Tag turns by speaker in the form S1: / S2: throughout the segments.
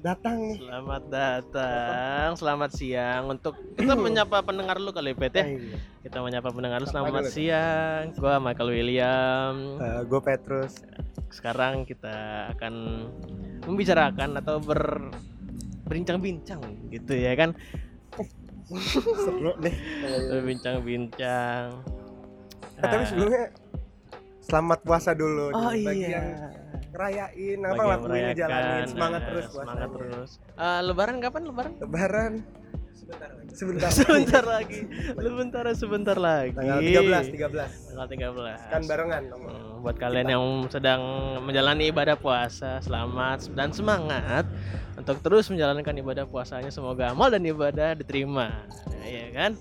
S1: Selamat
S2: datang nih.
S1: Selamat datang, selamat siang untuk kita menyapa pendengar lu kali Pet ya.
S2: Eh,
S1: Kita menyapa pendengar lu selamat
S2: dulu.
S1: siang. Gua Michael William.
S2: eh, gue Petrus.
S1: Sekarang kita akan membicarakan atau ber berbincang-bincang gitu ya kan.
S2: Seru nih.
S1: Berbincang-bincang.
S2: Eh, tapi
S1: Nah,
S2: sebelumnya selamat puasa dulu.
S1: Oh
S2: nih. Bagi
S1: iya.
S2: yang ngerayain apa lakuin jalanin semangat
S1: nah,
S2: terus
S1: semangat
S2: puasanya.
S1: terus. Eh, lebaran kapan lebaran?
S2: Lebaran sebentar.
S1: sebentar lagi. Sebentar sebentar lagi.
S2: Tanggal 13 13.
S1: Tanggal 13.
S2: Kan barengan.
S1: Hmm, buat kalian yang sedang menjalani ibadah puasa, selamat dan semangat untuk terus menjalankan ibadah puasanya. Semoga amal dan ibadah diterima. Nah, iya kan?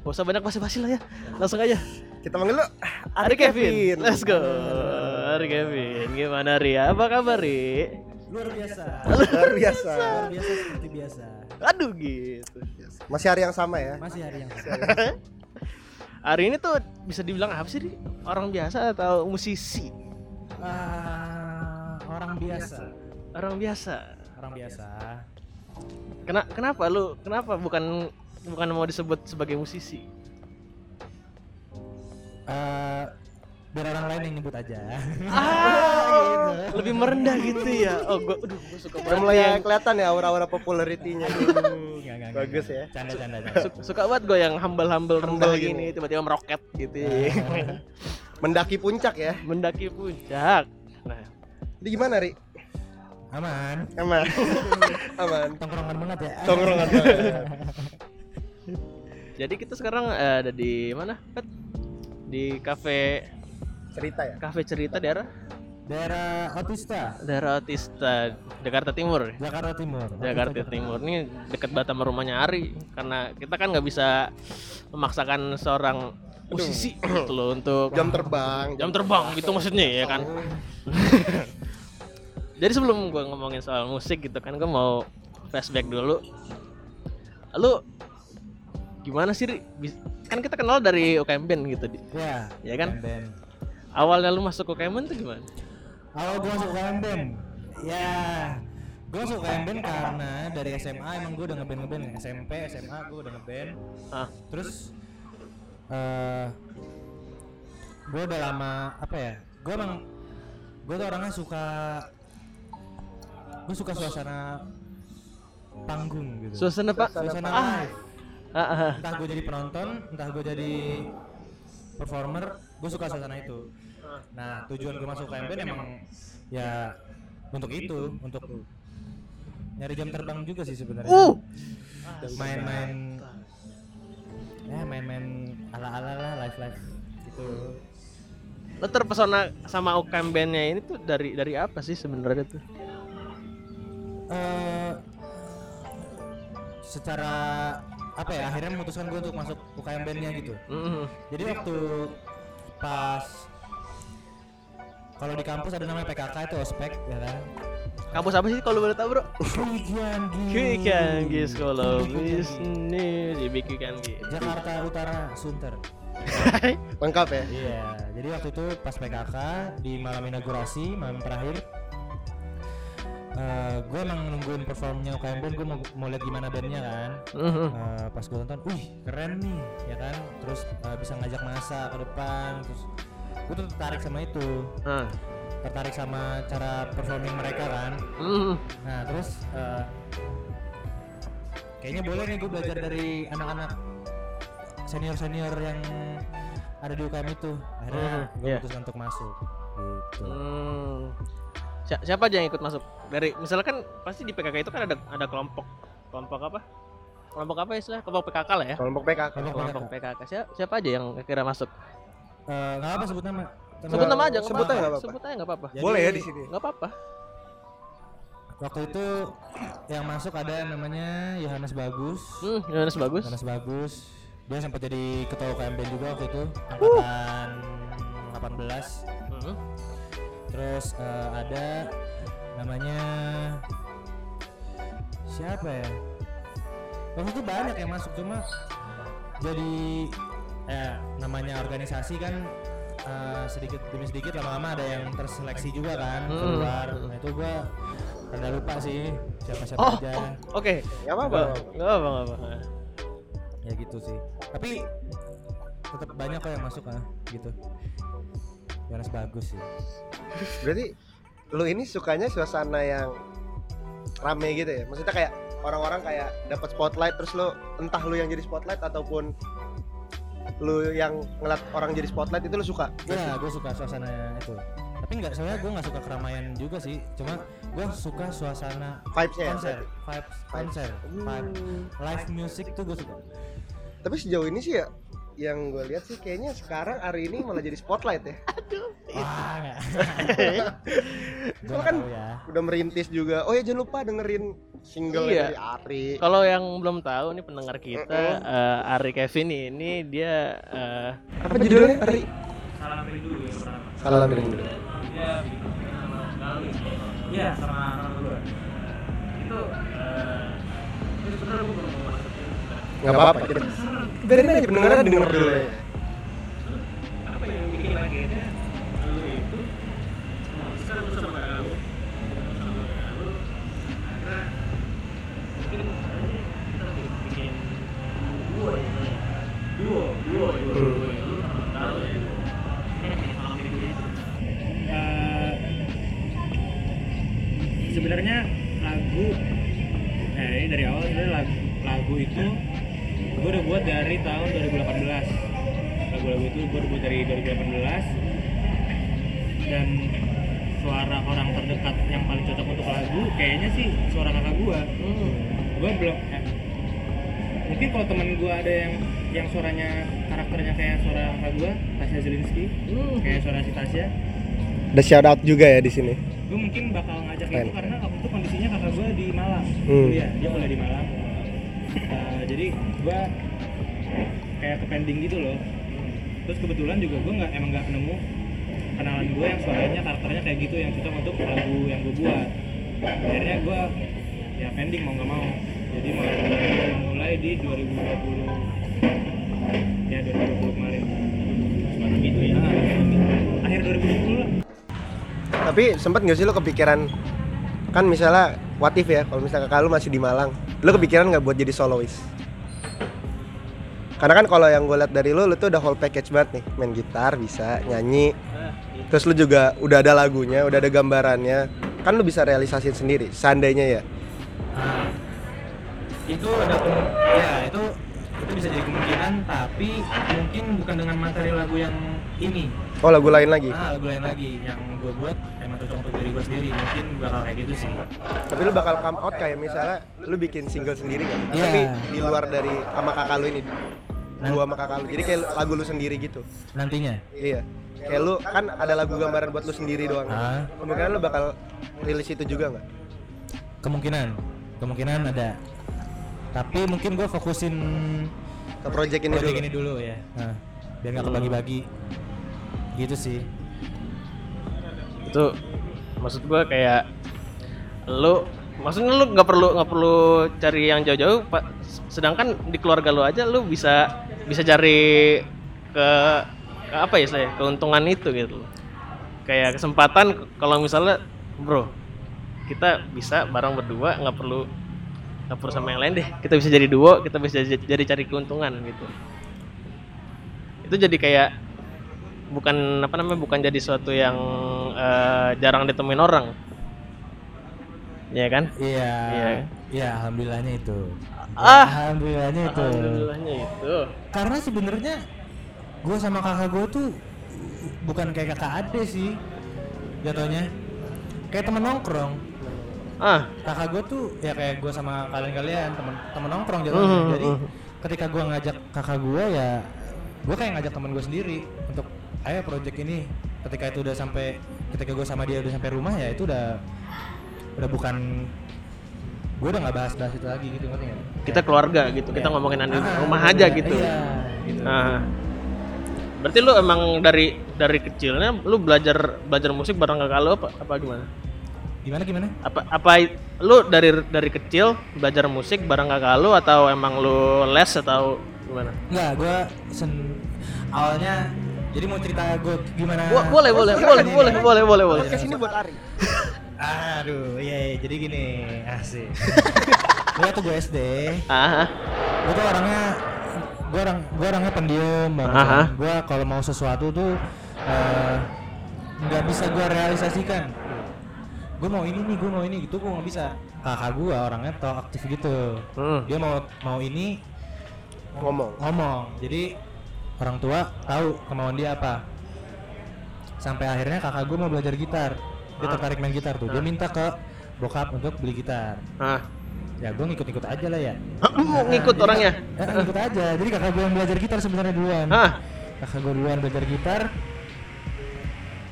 S1: Gak usah banyak basa-basi lah ya. Langsung aja.
S2: Kita manggil lu
S1: Ari Kevin. Let's go. Ari Kevin. Gimana Ri? Apa kabar Ri?
S3: luar biasa
S2: Luar biasa.
S3: luar biasa seperti biasa
S1: Aduh gitu.
S2: Masih hari yang sama ya.
S3: masih hari yang
S1: Hari ini tuh bisa dibilang apa sih Ri? Orang biasa atau musisi?
S3: Ah, orang biasa
S1: Orang biasa.
S3: orang biasa
S1: Kena, kenapa lu? Kenapa bukan bukan mau disebut sebagai musisi?
S3: Eh, biar orang lain yang nyebut aja
S1: Ah, lebih merendah gitu ya. Oh, gua aduh, gua suka banget
S2: mulai
S1: yang
S2: kelihatan ya aura-aura popularitinya. Bagus ya.
S3: canda canda canda
S1: su- suka banget gue yang humble-humble rendah
S2: Humble
S1: gini, tiba-tiba meroket gitu.
S2: Mendaki puncak ya.
S1: Mendaki puncak. Nah,
S2: Jadi gimana, Ri?
S3: aman
S2: Aman. Aman.
S3: tongkrongan banget ya
S2: Tongkrongan banget.
S1: jadi kita sekarang eh, ada di mana? Pet? Di kafe
S2: Cerita ya.
S1: kafe cerita daerah
S3: daerah Otista
S1: daerah Otista Jakarta Timur.
S3: Jakarta Timur
S1: Jakarta
S3: Otista,
S1: Timur ini dekat banget sama rumahnya Ari karena kita kan nggak bisa memaksakan seorang musisi gitu loh untuk
S2: Jam terbang.
S1: jam terbang gitu maksudnya ya kan jadi sebelum gue ngomongin soal musik gitu kan gue mau flashback dulu lu gimana sih kan kita kenal dari UKM Band gitu Di.
S3: ya
S1: Ya kan?
S3: band
S1: awalnya lu masuk UKM Band tuh gimana?
S3: Awal gua masuk UKM band ya gua masuk UKM band karena dari SMA emang gua udah ngeband ngeband. SMP SMA gua udah ngeband.
S1: Ah.
S3: Terus eh gue udah lama apa ya gue emang gue tuh orangnya suka gue suka suasana panggung gitu.
S1: Suasana pak
S3: suasana
S1: ah.
S3: live.
S1: Ah, ah.
S3: entah gue jadi penonton entah gue jadi performer gue suka suasana itu nah tujuan gue masuk KMB emang ya untuk itu untuk nyari jam terbang juga sih sebenarnya.
S1: Uh!
S3: Main-main ya main-main ala-ala lah live live gitu.
S1: Lo terpesona sama UKM Bandnya ini tuh dari dari apa sih sebenarnya tuh?
S3: Eh secara apa ya akhirnya memutuskan gue untuk masuk UKM bandnya gitu.
S1: Mhm.
S3: jadi waktu pas kalau di kampus ada namanya PKK itu ospek ya kan
S1: kampus apa sih kalau boleh tahu bro Kikangi Sekolah Bisnis IBQ Kangi
S3: Jakarta Utara Sunter
S2: Lengkap ya.
S3: iya jadi waktu itu pas PKK di malam inaugurasi malam terakhir eh gue emang nungguin performnya UKM band gue mau, mau lihat gimana bandnya kan. Eh, pas gue tonton, wih keren nih, ya kan? Terus eh, bisa ngajak masa ke depan, terus gue tuh tertarik sama itu,
S1: Ah.
S3: tertarik sama cara performing mereka kan.
S1: Mhm.
S3: Nah terus eh, kayaknya boleh nih gue belajar dari anak-anak senior senior yang ada di UKM itu. Akhirnya
S1: Mhm,
S3: gue
S1: iya.
S3: putuskan untuk masuk. Gitu.
S1: Hmm. Si- siapa aja yang ikut masuk dari misalkan pasti di PKK itu kan ada ada kelompok kelompok apa kelompok apa istilah kelompok PKK lah ya
S2: Kelompok PKK.
S3: Kelompok
S1: kelompok
S3: PKK.
S1: PKK siapa, siapa aja yang kira masuk
S3: Eh, nggak apa sebut nama.
S1: sebut nama aja
S2: Sebut aja
S1: apa-apa.
S2: nggak apa-apa.
S1: sebut aja nggak apa-apa
S2: Boleh ya di sini.
S1: nggak apa-apa
S3: Waktu itu yang masuk ada namanya Yohanes Bagus.
S1: hmm Yohanes bagus
S3: Yohanes Bagus. Dia sempat jadi ketua UKM Band juga waktu itu angkatan 18.
S1: Mhm.
S3: Terus eh, ada namanya siapa ya? Waktu itu banyak yang masuk cuma jadi ya namanya organisasi kan eh, sedikit demi sedikit lama-lama ada yang terseleksi juga kan
S1: Hmm.
S3: keluar nah itu gua rada lupa sih siapa-siapa
S1: Oh,
S3: aja
S1: oh, oke.
S2: Gak apa-apa.
S1: Nggak apa, nggak apa.
S3: ya gitu sih tapi tetap banyak kok yang masuk ah gitu Jonas bagus sih
S2: Berarti lu ini sukanya suasana yang rame gitu ya? Maksudnya kayak orang-orang kayak dapat spotlight terus lu entah lu yang jadi spotlight ataupun lu yang ngeliat orang jadi spotlight itu lu suka?
S3: ya gue suka suasana itu tapi nggak soalnya gue nggak suka keramaian juga sih cuma gue suka suasana
S2: Vibes-nya ya?
S3: konser vibes konser vibe
S2: Hmm.
S3: live music tuh gue suka
S2: Tapi sejauh ini sih ya yang gue lihat sih kayaknya sekarang hari ini malah jadi spotlight ya.
S3: wah nggak gue
S2: Soalnya kan
S3: ya
S2: udah merintis juga. Oh ya jangan lupa dengerin single
S1: Iya.
S2: dari Ari.
S1: Kalau yang belum tahu nih pendengar kita, eh, Ari Kevin ini dia eh,
S2: Apa judulnya Ari?
S3: salam rindu ya pertama
S2: Salam rindu.
S3: dia bikin sama sekali iya sama sama gue itu eh, itu sebenarnya gue belum mau masukin
S2: Gak apa-apa. Kita biarin aja pendengaran denger dulu ya.
S3: apa yang bikin lagunya lalu itu bisa lu sama lagu sama lagu akhirnya mungkin kita bikin duo ya duo duo duo duo ya lu tahu ya Malam Minggu itu.
S4: Eh, sebenarnya lagu eh ini dari awal sebenarnya lagu, lagu itu gue udah buat dari tahun 2018 lagu-lagu itu gue udah buat dari 2018 dan suara orang terdekat yang paling cocok untuk lagu kayaknya sih suara kakak gue gue belum eh, temen gue ada yang yang suaranya karakternya kayak suara kakak gue Tasya Zelinsky. Kayak suara si Tasya.
S2: Ada shout out juga ya di sini.
S4: gue mungkin bakal ngajak
S2: Keren.
S4: itu karena waktu itu kondisinya kakak gue di Malang.
S2: Hmm.
S4: kuliah dia kuliah di Malang. Eh, jadi gue kayak ke pending gitu loh. Terus kebetulan juga gue nggak emang nggak nemu kenalan gue yang suaranya karakternya kayak gitu yang cocok untuk lagu yang gue buat. Akhirnya gue ya pending mau nggak mau jadi mulai, di 2020 ya 2020 kemarin. Semacam itu ya. Akhir 2020 lah.
S2: Tapi sempet gak sih lo kepikiran kan misalnya what if ya kalau misalnya kakak lu masih di Malang, lo kepikiran nggak buat jadi solois? Karena kan kalau yang gue liat dari lo, lo tuh udah whole package banget nih, main gitar bisa, nyanyi, terus lu juga udah ada lagunya, udah ada gambarannya, kan lu bisa realisasiin sendiri, seandainya ya.
S3: Itu ada ya itu itu bisa jadi kemungkinan tapi mungkin bukan dengan materi lagu yang ini
S2: Oh lagu lain lagi.
S3: ah lagu lain lagi yang gue buat emang cocok untuk diri gue sendiri mungkin bakal kayak gitu sih
S2: Tapi lu bakal come out kayak misalnya lu bikin single sendiri kan?
S3: Iya.
S2: Tapi di luar dari sama kakak lu ini, lu sama kakak lu, jadi kayak lagu lu sendiri gitu.
S3: nantinya
S2: Iya. Kayak lu kan ada lagu gambaran buat lu sendiri doang.
S3: ah
S2: Kemungkinan lu bakal rilis itu juga nggak?
S3: kemungkinan kemungkinan ada tapi mungkin gue fokusin
S2: Ke project ini
S3: project
S2: dulu.
S3: ini dulu ya. Nah, biar nggak kebagi-bagi. Gitu sih.
S1: Itu maksud gua kayak lu maksudnya lu nggak perlu nggak perlu cari yang jauh-jauh pak. Sedangkan di keluarga lu aja lu bisa bisa cari ke, ke apa ya saya? Keuntungan itu gitu kayak kesempatan kalau misalnya bro kita bisa bareng berdua nggak perlu perlu sama yang lain deh. Kita bisa jadi duo kita bisa jadi, jadi cari keuntungan gitu. Itu jadi kayak bukan apa namanya bukan jadi suatu yang eh, jarang ditemuin orang. Ya kan?
S3: Iya.
S1: Iya.
S3: iya alhamdulillahnya itu.
S1: Ah.
S3: alhamdulillahnya itu.
S1: Alhamdulillahnya itu.
S3: Karena sebenarnya gue sama kakak gue tuh bukan kayak kakak ade sih jatuhnya. Kayak temen nongkrong
S1: ah
S3: kakak gue tuh ya kayak gue sama kalian-kalian temen temen nongkrong jatuhnya
S1: Mhm,
S3: jadi
S1: mhm.
S3: ketika gue ngajak kakak gue ya gue kayak ngajak temen gue sendiri untuk ayo project ini ketika itu udah sampai ketika gue sama dia udah sampai rumah ya itu udah udah bukan gue udah nggak bahas-bahas itu lagi gitu ngerti nggak?
S1: kita keluarga gitu kita
S3: Ya.
S1: ngomongin di
S3: Ah,
S1: rumah aja
S3: iya,
S1: gitu
S3: iya, gitu.
S1: nah berarti lu emang dari dari kecilnya lu belajar belajar musik bareng kakak lu apa apa gimana
S3: gimana gimana
S1: apa apa lu dari dari kecil belajar musik bareng kakak lu atau emang lu les atau gimana
S3: Enggak, gue sen awalnya Jadi mau cerita gue gimana?
S1: Bo- boleh, boleh, boleh, boleh, boleh, boleh, boleh.
S2: Podcast ini buat Ari.
S3: Aduh, iya, iya. jadi gini, asik. gue tuh gue SD,
S1: Ah,
S3: gue tuh orangnya, gue orang, gue orangnya pendiam banget.
S1: Aha.
S3: Gue kalau mau sesuatu tuh eh, nggak bisa gue realisasikan. Gue mau ini nih, gue mau ini gitu, gue nggak bisa. Kakak gue orangnya tau aktif gitu.
S1: Hmm.
S3: Dia mau mau ini
S2: Ngomong.
S3: ngomong. Jadi orang tua tahu kemauan dia apa. Sampai akhirnya kakak gue mau belajar gitar. Dia
S1: Ah.
S3: tertarik main gitar tuh. Dia minta ke bokap untuk beli gitar.
S1: ah.
S3: Ya gue ngikut-ngikut aja lah ya.
S1: Mau ngikut orangnya?
S3: Eh, ngikut aja. Jadi kakak gue yang belajar gitar sebenarnya duluan.
S1: Ah,
S3: Kakak gue duluan belajar gitar.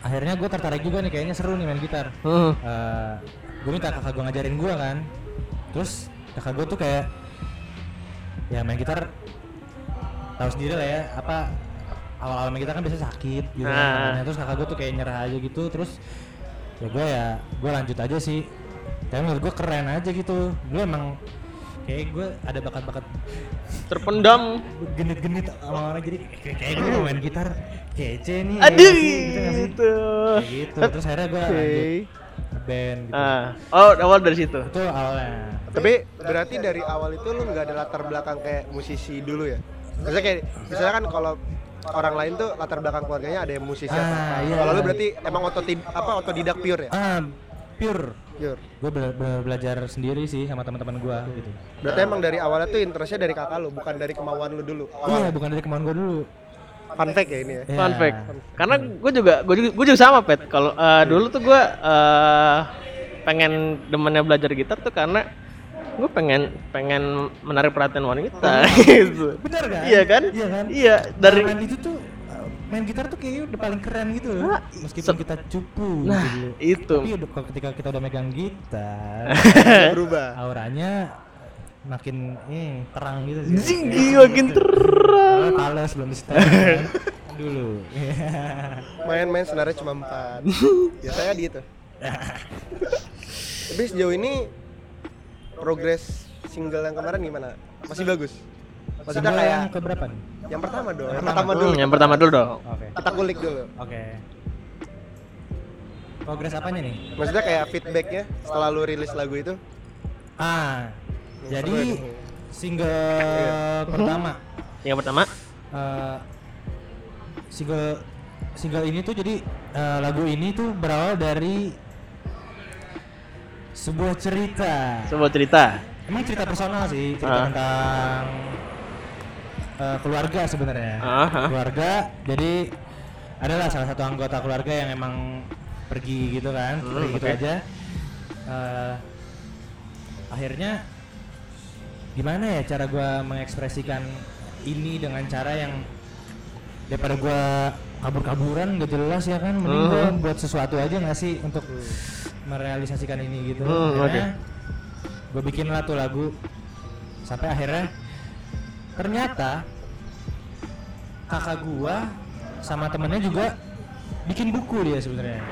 S3: Akhirnya gue tertarik juga nih kayaknya seru nih main gitar.
S1: hmm.
S3: gue minta kakak gue ngajarin gue kan. Terus kakak gue tuh kayak ya main gitar tahu sendiri lah ya apa awal-awal main gitar kan biasa sakit gitu kan
S1: Nah.
S3: tangannya. terus kakak gue tuh kayak nyerah aja gitu terus ya gue ya gue lanjut aja sih tapi menurut gue keren aja gitu gue emang kayak gue ada bakat-bakat
S1: terpendam.
S3: genit-genit sama orang jadi kayak, gue main gitar kece nih ya
S1: Aduh,
S3: gitu
S1: gitu.
S3: kayak gitu terus akhirnya gue
S1: Oke.
S3: lanjut band gitu
S1: Ah, oh awal dari situ.
S3: itu awalnya
S2: Tapi berarti dari awal itu lu nggak ada latar belakang kayak musisi dulu ya? Misalnya kayak misalnya kan kalau orang lain tuh latar belakang keluarganya ada yang musisi
S3: Ah,
S2: apa.
S3: iya,
S2: kalau lu
S3: iya.
S2: berarti emang ototid apa otodidak pure ya?
S3: ah pure
S2: Pure.
S3: gue belajar sendiri sih sama teman-teman gue gitu
S2: Berarti emang dari awalnya tuh interestnya dari kakak lu, bukan dari kemauan lu dulu.
S3: iya bukan dari kemauan gue dulu
S2: Fun fact ya ini ya.
S3: Ya.
S1: Fun fact. Karena gue juga gue juga, gue juga sama pet. Kalau eh, dulu tuh gue eh, pengen demennya belajar gitar tuh karena gue pengen pengen menarik perhatian wanita gitu.
S3: bener kan
S1: Iya kan?
S3: iya kan
S1: Iya dari
S3: main itu tuh uh, main gitar tuh kayaknya udah paling keren gitu loh
S1: Nah,
S3: meskipun kita cupu
S1: nah
S3: gitu dulu.
S1: itu
S3: tapi udah kalau ketika kita udah megang gitar
S2: berubah.
S3: auranya makin eh, terang gitu sih
S1: Zinggi makin terang.
S3: Awalnya Pales belum di setel kan. dulu
S2: Main-main senarnya cuma empat. Biasanya gitu. Tapi sejauh ini progres single yang kemarin gimana? Masih bagus. Maksudnya
S3: Single
S2: kayak
S3: yang keberapa nih
S2: yang pertama dong. Yang
S3: pertama.
S2: pertama dulu.
S1: Yang pertama dulu dong.
S3: oke
S2: Kita kulik dulu.
S3: oke progres apanya nih
S2: Maksudnya kayak feedbacknya setelah lu rilis lagu itu.
S3: ah jadi
S2: ya,
S3: single pertama
S1: Yang pertama
S3: eh, single single ini tuh jadi eh, lagu ini tuh berawal dari sebuah cerita
S1: sebuah cerita.
S3: emang cerita personal sih cerita
S1: Ah.
S3: tentang eh, keluarga sebenarnya
S1: Aha.
S3: keluarga jadi adalah salah satu anggota keluarga yang emang pergi gitu kan
S1: Hmm,
S3: pergi gitu
S1: oke.
S3: aja Eh, akhirnya gimana ya cara gua mengekspresikan ini dengan cara yang daripada gua kabur-kaburan gak jelas ya kan? Mending gua
S1: Hmm.
S3: buat sesuatu aja nggak sih untuk merealisasikan ini gitu.
S1: Hmm,
S3: akhirnya gue bikin lah tuh lagu. Sampai akhirnya ternyata kakak gua sama temennya juga bikin buku dia sebenarnya.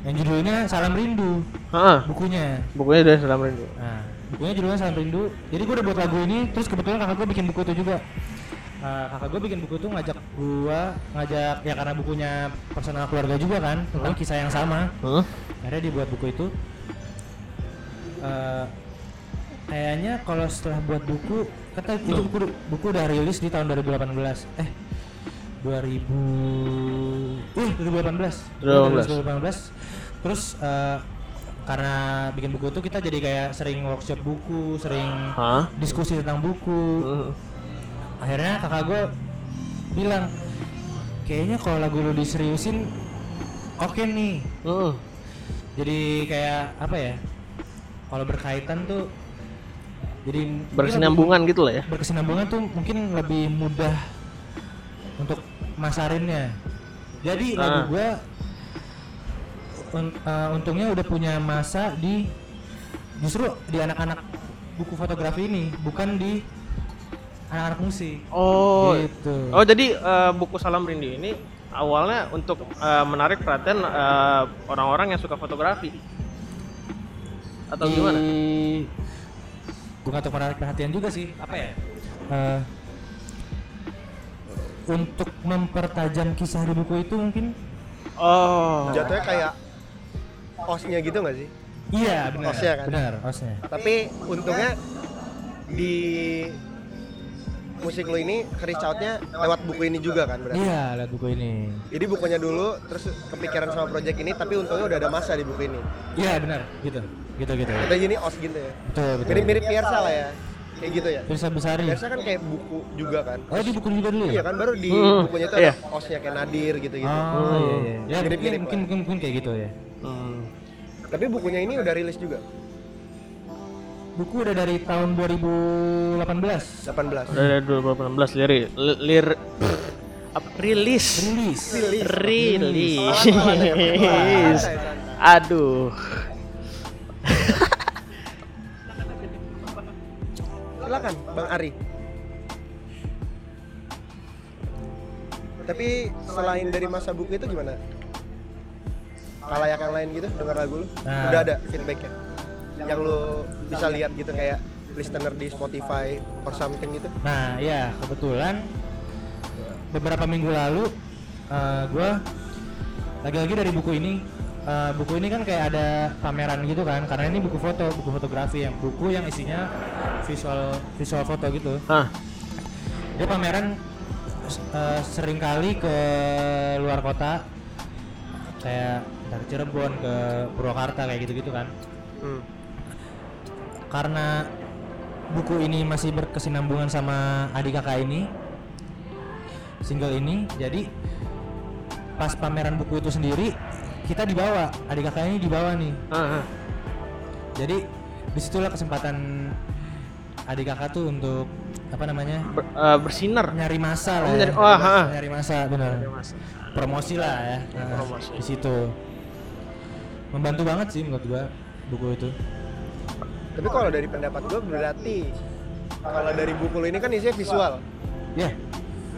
S3: Yang judulnya Salam Rindu.
S1: Heeh.
S3: bukunya.
S1: Bukunya dari Salam Rindu.
S3: nah bukunya judulnya Salam Rindu. Jadi gue udah buat lagu ini terus kebetulan kakak gue bikin buku itu juga. Nah, kakak gue bikin buku itu ngajak gua ngajak ya karena bukunya personal keluarga juga kan tentang kisah yang sama.
S1: Heeh.
S3: akhirnya dibuat buku itu. Eh, kayaknya kalau setelah buat buku kata itu buku buku udah rilis di tahun 2018 eh 2000 eh 2018
S1: 2018.
S3: 2018 terus eh, karena bikin buku itu kita jadi kayak sering workshop buku sering
S1: Hah?
S3: diskusi tentang buku
S1: Heeh.
S3: akhirnya kakak gue bilang kayaknya kalau lagu lu diseriusin oke nih
S1: Heeh.
S3: jadi kayak apa ya kalau berkaitan tuh jadi
S1: Berkesinambungan gitu lah ya.
S3: berkesinambungan tuh mungkin lebih mudah untuk masarinnya jadi lagu
S1: Ah.
S3: Un- eh, untungnya udah punya masa di justru di anak-anak buku fotografi ini bukan di anak-anak musik
S1: Oh.
S3: gitu
S1: Oh, jadi eh, buku Salam Rindu ini awalnya untuk eh, menarik perhatian eh, orang-orang yang suka fotografi. Atau
S3: Di-
S1: gimana?
S3: bukan untuk menarik perhatian juga sih apa ya Eh, untuk mempertajam kisah di buku itu mungkin
S1: Oh.
S2: Jatuhnya kayak osnya gitu nggak sih?
S3: iya benar
S2: Osnya kan?
S3: benar osnya
S2: Tapi untungnya di musik lu ini reach out-nya lewat buku ini juga kan berarti.
S3: iya lihat buku ini
S2: Jadi bukunya dulu terus kepikiran sama project ini tapi untungnya udah ada masa di buku ini.
S3: iya benar gitu gitu gitu
S2: Kita gini os gitu ya.
S3: betul betul
S2: Mirip-mirip Piersa lah ya. Kayak gitu ya.
S3: Pirsa Besari
S2: Piersa kan kayak buku juga kan.
S3: oh di buku juga dulu ya
S2: Iya kan baru di
S1: Hmm,
S2: bukunya itu
S1: iya.
S2: ada osnya kayak Nadir gitu-gitu.
S3: oh iya iya ya mungkin,
S2: Mirip-mirip
S3: mungkin, mungkin mungkin kayak gitu ya
S1: Hmm.
S2: Tapi bukunya ini udah rilis juga.
S3: buku udah dari tahun 2018
S2: 18.
S1: Udah dari 2018 lirik li- lir apa rilis
S3: rilis
S1: rilis
S2: Santai, santai.
S1: aduh
S2: Silakan Bang Ari. Tapi selain dari masa buku itu gimana? Kalayak yang lain gitu dengar lagu lu?
S3: Nah.
S2: Udah ada feedbacknya? Yang lu bisa lihat gitu kayak listener di Spotify or something gitu?
S3: Nah, iya, kebetulan beberapa minggu lalu eh, gua lagi-lagi dari buku ini eh, buku ini kan kayak ada pameran gitu kan karena ini buku foto buku fotografi yang buku yang isinya visual visual foto gitu
S1: ah
S3: dia pameran eh, sering kali ke luar kota kayak dari Cirebon ke Purwakarta kayak gitu-gitu kan
S2: Hmm.
S3: karena buku ini masih berkesinambungan sama adik kakak ini single ini jadi pas pameran buku itu sendiri kita dibawa adik kakak ini dibawa nih
S1: ah, ah.
S3: jadi di situlah kesempatan adik kakak tuh untuk apa namanya
S1: Ber- eh, bersinar
S3: nyari masa lah
S1: Oh,
S3: ya.
S1: nyari- wah, ha.
S3: nyari masa benar promosi lah ya Nah,
S1: promosi.
S3: di situ membantu banget sih menurut gua buku itu
S2: Tapi kalau dari pendapat gue berarti kalau dari buku lu ini kan isinya visual.
S3: ya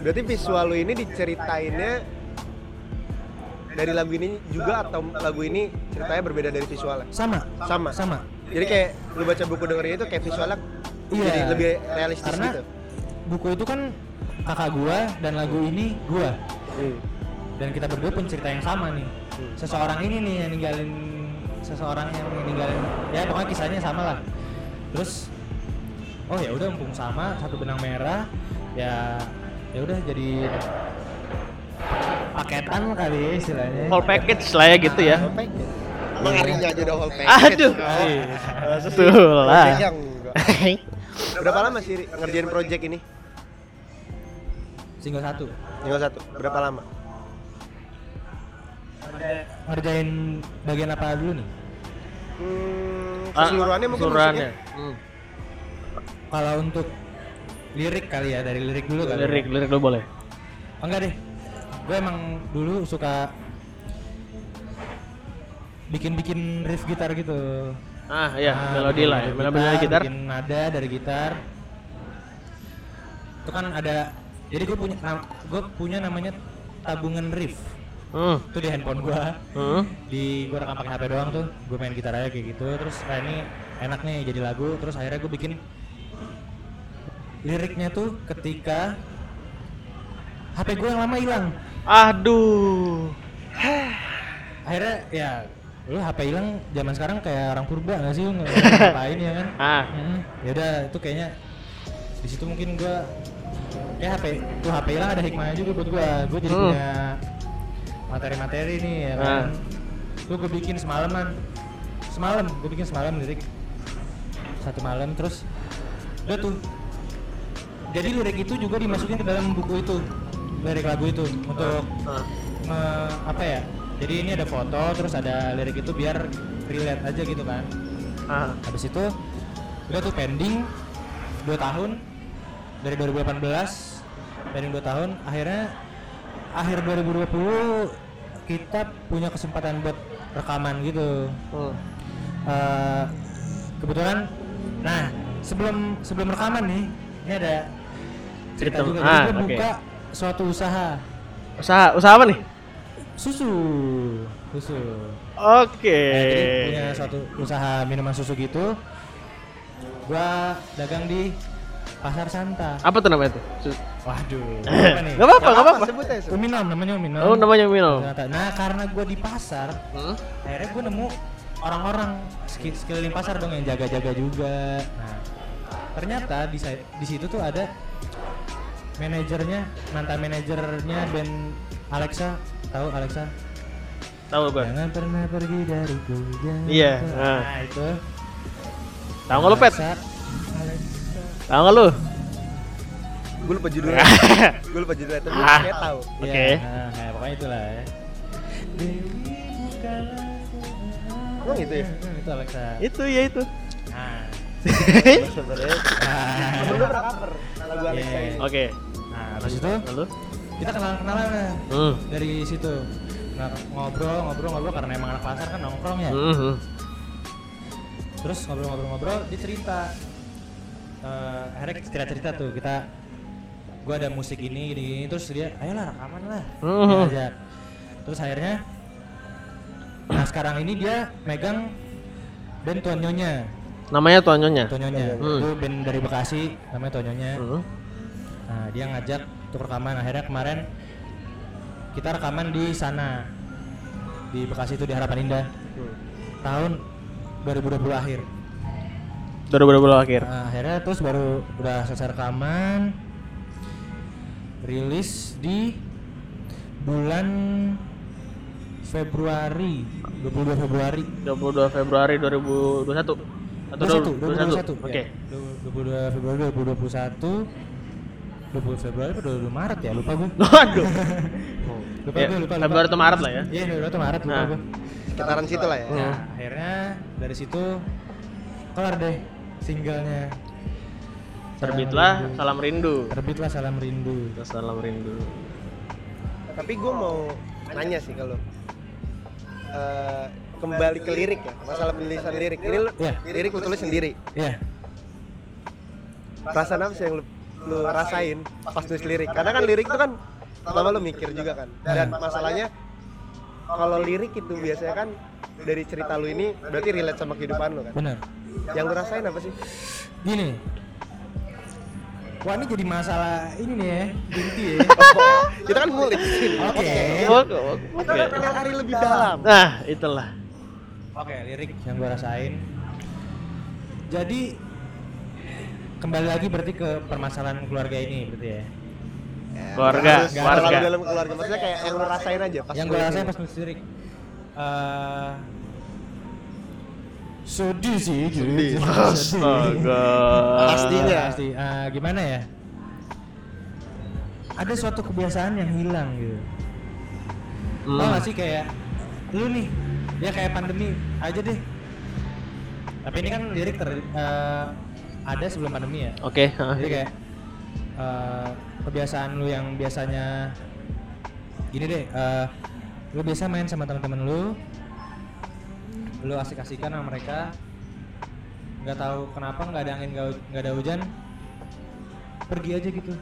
S2: Berarti visual lu ini diceritainnya dari lagu ini juga atau lagu ini ceritanya berbeda dari visualnya?
S3: sama
S2: Sama.
S3: sama
S2: Jadi kayak lu baca buku dengerin itu kayak visualnya
S3: Iya.
S2: jadi lebih realistis
S3: karena
S2: gitu.
S3: buku itu kan kakak gua dan lagu ini gua dan kita berdua pun cerita yang sama nih seseorang ini nih yang ninggalin seseorang yang ninggalin ya pokoknya kisahnya sama lah terus oh ya udah mumpung sama satu benang merah ya ya udah jadi paketan kali ya istilahnya
S1: whole package lah ya gitu ya
S2: Whole package. Emang harinya aja udah whole package.
S1: aduh
S2: Oh.
S1: betul lah
S2: Project yang enggak. Berapa lama sih ngerjain project ini?
S3: single satu
S2: Tinggal satu. Berapa lama?
S3: Ngerjain bagian apa dulu nih
S2: Hmm,
S1: Ah,
S2: keseluruhannya mungkin
S1: keseluruhannya.
S2: musiknya?
S1: Hmm.
S3: kalau untuk lirik kali ya dari lirik dulu kali ya.
S1: lirik lirik lo boleh
S3: Oh, enggak deh gue emang dulu suka bikin-bikin riff gitar gitu
S1: ah ya
S3: Nah,
S1: melodi lah ya.
S3: riff
S1: melodi dari gitar
S3: bikin nada dari gitar itu kan ada jadi gue punya gue punya namanya tabungan riff
S1: hmm.
S3: itu di handphone
S1: Hmm.
S3: di gue rekam pakai HP doang tuh. Gue main gitar aja kayak gitu. Terus kayak ini enak nih jadi lagu. Terus akhirnya gue bikin liriknya tuh ketika HP gue yang lama hilang.
S1: Aduh.
S3: Akhirnya ya lu HP hilang zaman sekarang kayak orang purba nggak sih? Lu ngapain ya kan?
S1: Ah.
S3: Hmm, ya udah itu kayaknya di situ mungkin gua ya HP tuh HP hilang ada hikmahnya juga buat gua. Gua jadi
S1: Hmm.
S3: punya materi-materi nih ya kan?
S1: Ah.
S3: tuh gua bikin semalaman. Semalam gua bikin semalam lirik. Satu malam terus udah tuh jadi lirik itu juga dimasukin ke dalam buku itu lirik lagu itu untuk
S1: Ah.
S3: nge- apa ya? Jadi ini ada foto terus ada lirik itu biar relate aja gitu kan.
S1: Ah.
S3: Habis itu udah tuh pending 2 tahun dari 2018 pending 2 tahun akhirnya akhir 2020 kita punya kesempatan buat rekaman gitu.
S1: Hmm.
S3: Eh, kebetulan nah sebelum sebelum rekaman nih ini ada cerita
S1: Cerita.
S3: juga.
S1: Ah,
S3: gue
S1: oke.
S3: buka suatu usaha.
S1: Usaha usaha apa nih?
S3: Susu. Susu.
S1: Oke.
S3: Nah, jadi punya suatu usaha minuman susu gitu. Gua dagang di pasar Santa.
S1: Apa tuh namanya tuh
S3: Waduh. apa nih?
S1: Gak apa-apa, gak apa-apa.
S2: Sebut aja. sebut.
S3: Uminom namanya Uminom.
S1: Oh, namanya.
S3: Ternyata. Nah, karena gue di pasar,
S1: Hmm?
S3: akhirnya gue nemu orang-orang sekeliling pasar dong yang jaga-jaga juga. Nah, ternyata di di situ tuh ada manajernya, mantan manajernya band Alexa, tahu Alexa?
S1: Tahu gua.
S3: Jangan pernah pergi dariku. jangan
S1: Iya,
S3: pernah-
S1: nah.
S3: Nah, itu.
S1: Tahu nggak lu, Pet? Tahu nggak lu?
S2: Gue lupa judulnya. Gue lupa judulnya, tapi gue
S1: Ah.
S2: kayak tahu.
S1: Oke.
S3: Iya, nah, kayak pokoknya itulah ya.
S2: Emang gitu ya?
S3: Hmm, itu Alexa.
S1: itu ya itu.
S3: Nah,
S2: Sebenarnya.
S3: nah,
S2: pernah cover lagu Alexa ini.
S1: Oke.
S3: nah, habis itu
S1: Lalu?
S3: kita kenalan-kenalan
S1: Hmm.
S3: dari situ. Nah, ngobrol, ngobrol, ngobrol karena emang anak pasar kan nongkrong ya.
S1: Hmm.
S3: Terus ngobrol-ngobrol-ngobrol dia cerita. Eh, akhirnya cerita-cerita tuh kita gua ada musik ini gini, gini terus dia ayolah rekaman lah
S1: Hmm.
S3: Dia ajak. terus akhirnya nah sekarang ini dia megang band Tuan Nyonya
S1: Namanya Tonyonya.
S3: Tuan Nyonya
S1: Hmm.
S3: itu band dari Bekasi namanya Tuan Nyonya
S1: Hmm.
S3: nah dia ngajak untuk rekaman akhirnya kemarin kita rekaman di sana di Bekasi itu di Harapan Indah tahun 2020 akhir
S1: 2020 akhir.
S3: Nah, akhirnya terus baru udah selesai rekaman rilis di bulan Februari 22 Februari
S1: 22 Februari 2021 atau
S3: 21
S1: 21. Oke.
S3: ya. 22 Februari 2021 20 Februari atau 22 Maret ya lupa gue
S1: Waduh.
S3: lupa
S1: Ya,
S3: gue lupa lupa
S1: Februari atau Maret lah ya.
S3: iya Februari atau Maret lupa
S1: Nah.
S3: gue
S2: Sekitaran situ lah ya.
S3: Nah, akhirnya dari situ keluar deh singlenya
S1: Terbitlah Salam Rindu.
S3: terbitlah salam rindu
S1: Salam Rindu.
S2: Tapi gue mau nanya sih kalau eh, kembali ke lirik ya, masalah penulisan lirik. Ini lu,
S3: Iya.
S2: lirik lu tulis sendiri.
S3: ya
S2: Perasaan apa sih yang lu, lu rasain pas tulis lirik? Karena kan lirik itu kan pertama lu mikir juga kan. Dan masalahnya kalau lirik itu biasanya kan dari cerita lu ini berarti relate sama kehidupan lu kan.
S3: benar
S2: Yang lu rasain apa sih?
S3: gini wah ini jadi masalah ini nih ya inti ya
S2: Kita kan ngulik di sini.
S3: oke
S1: Oke.
S2: Kita pengen hari lebih dalam.
S1: Nah, itulah.
S3: oke lirik yang gua rasain jadi kembali lagi berarti ke permasalahan keluarga ini berarti ya
S1: Keluarga,
S2: Nggak harus
S1: keluarga.
S2: terlalu dalam keluarga. Maksudnya kayak yang lu rasain aja pas
S3: yang gua rasain pas nulis lirik eh sedih sih
S2: Sedih.
S1: Astaga.
S2: Pastinya.
S3: pasti Eh, gimana ya ada suatu kebiasaan yang hilang gitu
S1: Hmm.
S3: Tau gak sih kayak lu nih ya kayak pandemi aja deh tapi ini kan lirik ter eh, ada sebelum pandemi ya
S1: Oke.
S3: jadi kayak eh, kebiasaan lu yang biasanya gini deh eh, lu biasa main sama teman-teman lu lu asik-asikan sama mereka. Nggak tahu kenapa nggak ada angin nggak ada hujan. Pergi aja gitu.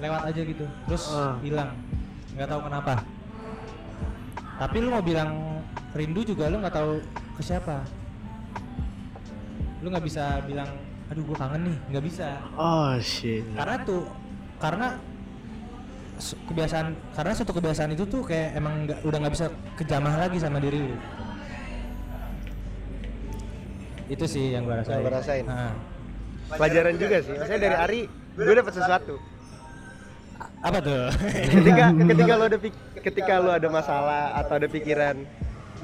S3: Lewat aja gitu. Terus
S1: Ah.
S3: hilang. Nggak tahu kenapa. Tapi lu mau bilang rindu juga lu nggak tahu ke siapa. Lu nggak bisa bilang aduh gua kangen nih. Nggak bisa.
S1: Oh shit.
S3: karena tuh karena kebiasaan karena suatu kebiasaan itu tuh kayak emang nggak udah nggak bisa kejamah lagi sama diri lu itu sih yang gua rasain.
S2: Yang gua rasain.
S3: Nah,
S2: Pelajaran juga sih. Maksudnya dari Ari gue dapet sesuatu.
S3: apa tuh?
S2: Ketika ketika lu ada ketika lu ada masalah atau ada pikiran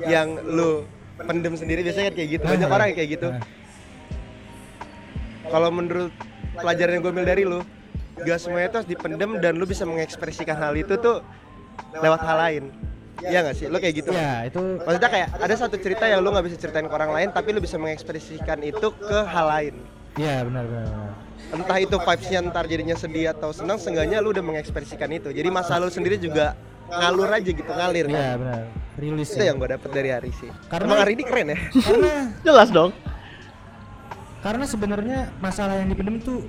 S2: yang lu pendem sendiri biasanya kan kayak gitu. Banyak orang kayak gitu.
S3: Nah,
S2: kalau menurut pelajaran yang gue ambil dari lu gak semuanya itu harus dipendem dan lu bisa mengekspresikan hal itu tuh lewat hal lain Iya gak sih? Lu kayak gitu.
S3: Ya itu
S2: Maksudnya kayak ada satu cerita yang lu nggak bisa ceritain ke orang lain tapi lu bisa mengekspresikan itu ke hal lain.
S3: Ya benar benar,
S2: entah itu vibesnya ntar jadinya sedih atau senang seenggaknya lu udah mengekspresikan itu. Jadi masa lu sendiri juga ngalur aja gitu ngalir
S3: Iya
S2: kan?
S3: benar. Rilis
S2: itu
S3: ya.
S2: yang gue dapet dari Ari sih.
S3: Karena-
S2: emang Ari ini keren ya?
S3: Karena
S1: Jelas dong.
S3: karena sebenarnya masalah yang dipendem tuh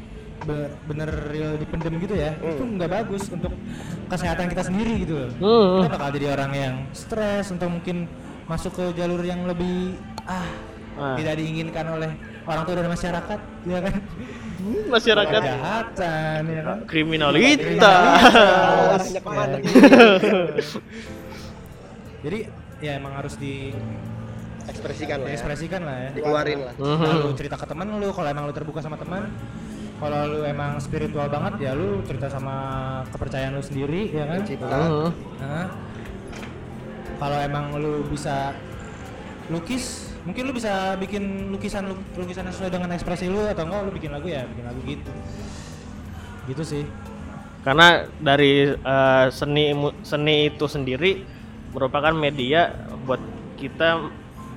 S3: bener real dipendem gitu ya itu nggak bagus untuk kesehatan kita sendiri gitu loh
S1: Hmm.
S3: kita bakal jadi orang yang stres atau mungkin masuk ke jalur yang lebih ah
S1: Ah.
S3: tidak diinginkan oleh orang tua dan masyarakat ya kan
S1: masyarakat
S3: kejahatan ya kan
S1: kriminalita.
S2: Arahnya ke
S3: mana
S2: Ya.
S3: jadi ya emang harus
S2: Ekspresikan lah ya.
S3: diekspresikan lah ya
S2: Dikeluarin lah.
S3: Nah, lu cerita ke teman lu kalau emang lu terbuka sama teman kalau lu emang spiritual banget ya lu cerita sama kepercayaan lu sendiri ya kan
S2: Cinta.
S1: Mhm.
S3: Nah, kalau emang lu bisa lukis mungkin lu bisa bikin lukisan lu- lukisan yang sesuai dengan ekspresi lu atau enggak lu bikin lagu ya bikin lagu gitu gitu sih
S1: Karena dari eh, seni seni itu sendiri merupakan media buat kita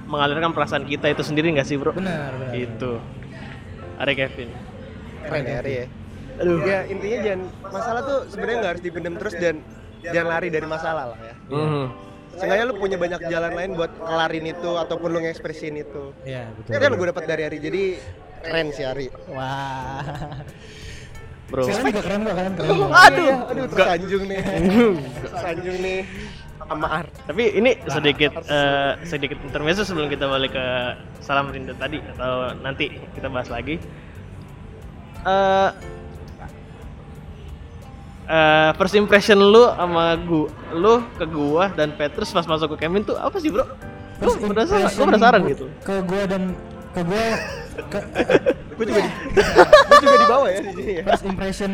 S1: mengalirkan perasaan kita itu sendiri nggak sih bro?
S3: benar benar
S1: Itu. Ari Kevin.
S2: Keren ya Ari ya. Aduh. Ya intinya jangan masalah tuh sebenarnya nggak harus dipendam terus dan jangan lari dari masalah lah ya.
S1: Mhm.
S2: Seenggaknya lu punya banyak jalan lain buat ngelarin itu ataupun lu ngekspresiin itu.
S3: iya betul
S2: Itu yang gue dapat dari Ari. Jadi keren sih Ari.
S3: wah
S1: Bro.
S3: sekarang juga keren kok keren keren
S2: Aduh, aduh tersanjung nih. tersanjung nih sama Ar.
S1: Tapi ini sedikit eh, sedikit intermezzo sebelum kita balik ke salam rindu tadi atau nanti kita bahas lagi. Eh eh, first impression lu sama gua, lu ke gua dan Petrus pas masuk ke Kevin tuh apa sih bro? Gua penasaran, gua penasaran
S3: gua-
S1: gitu.
S3: ke gua dan ke gua ke
S2: Gue juga di, gue juga di bawah ya di sini ya.
S3: first impression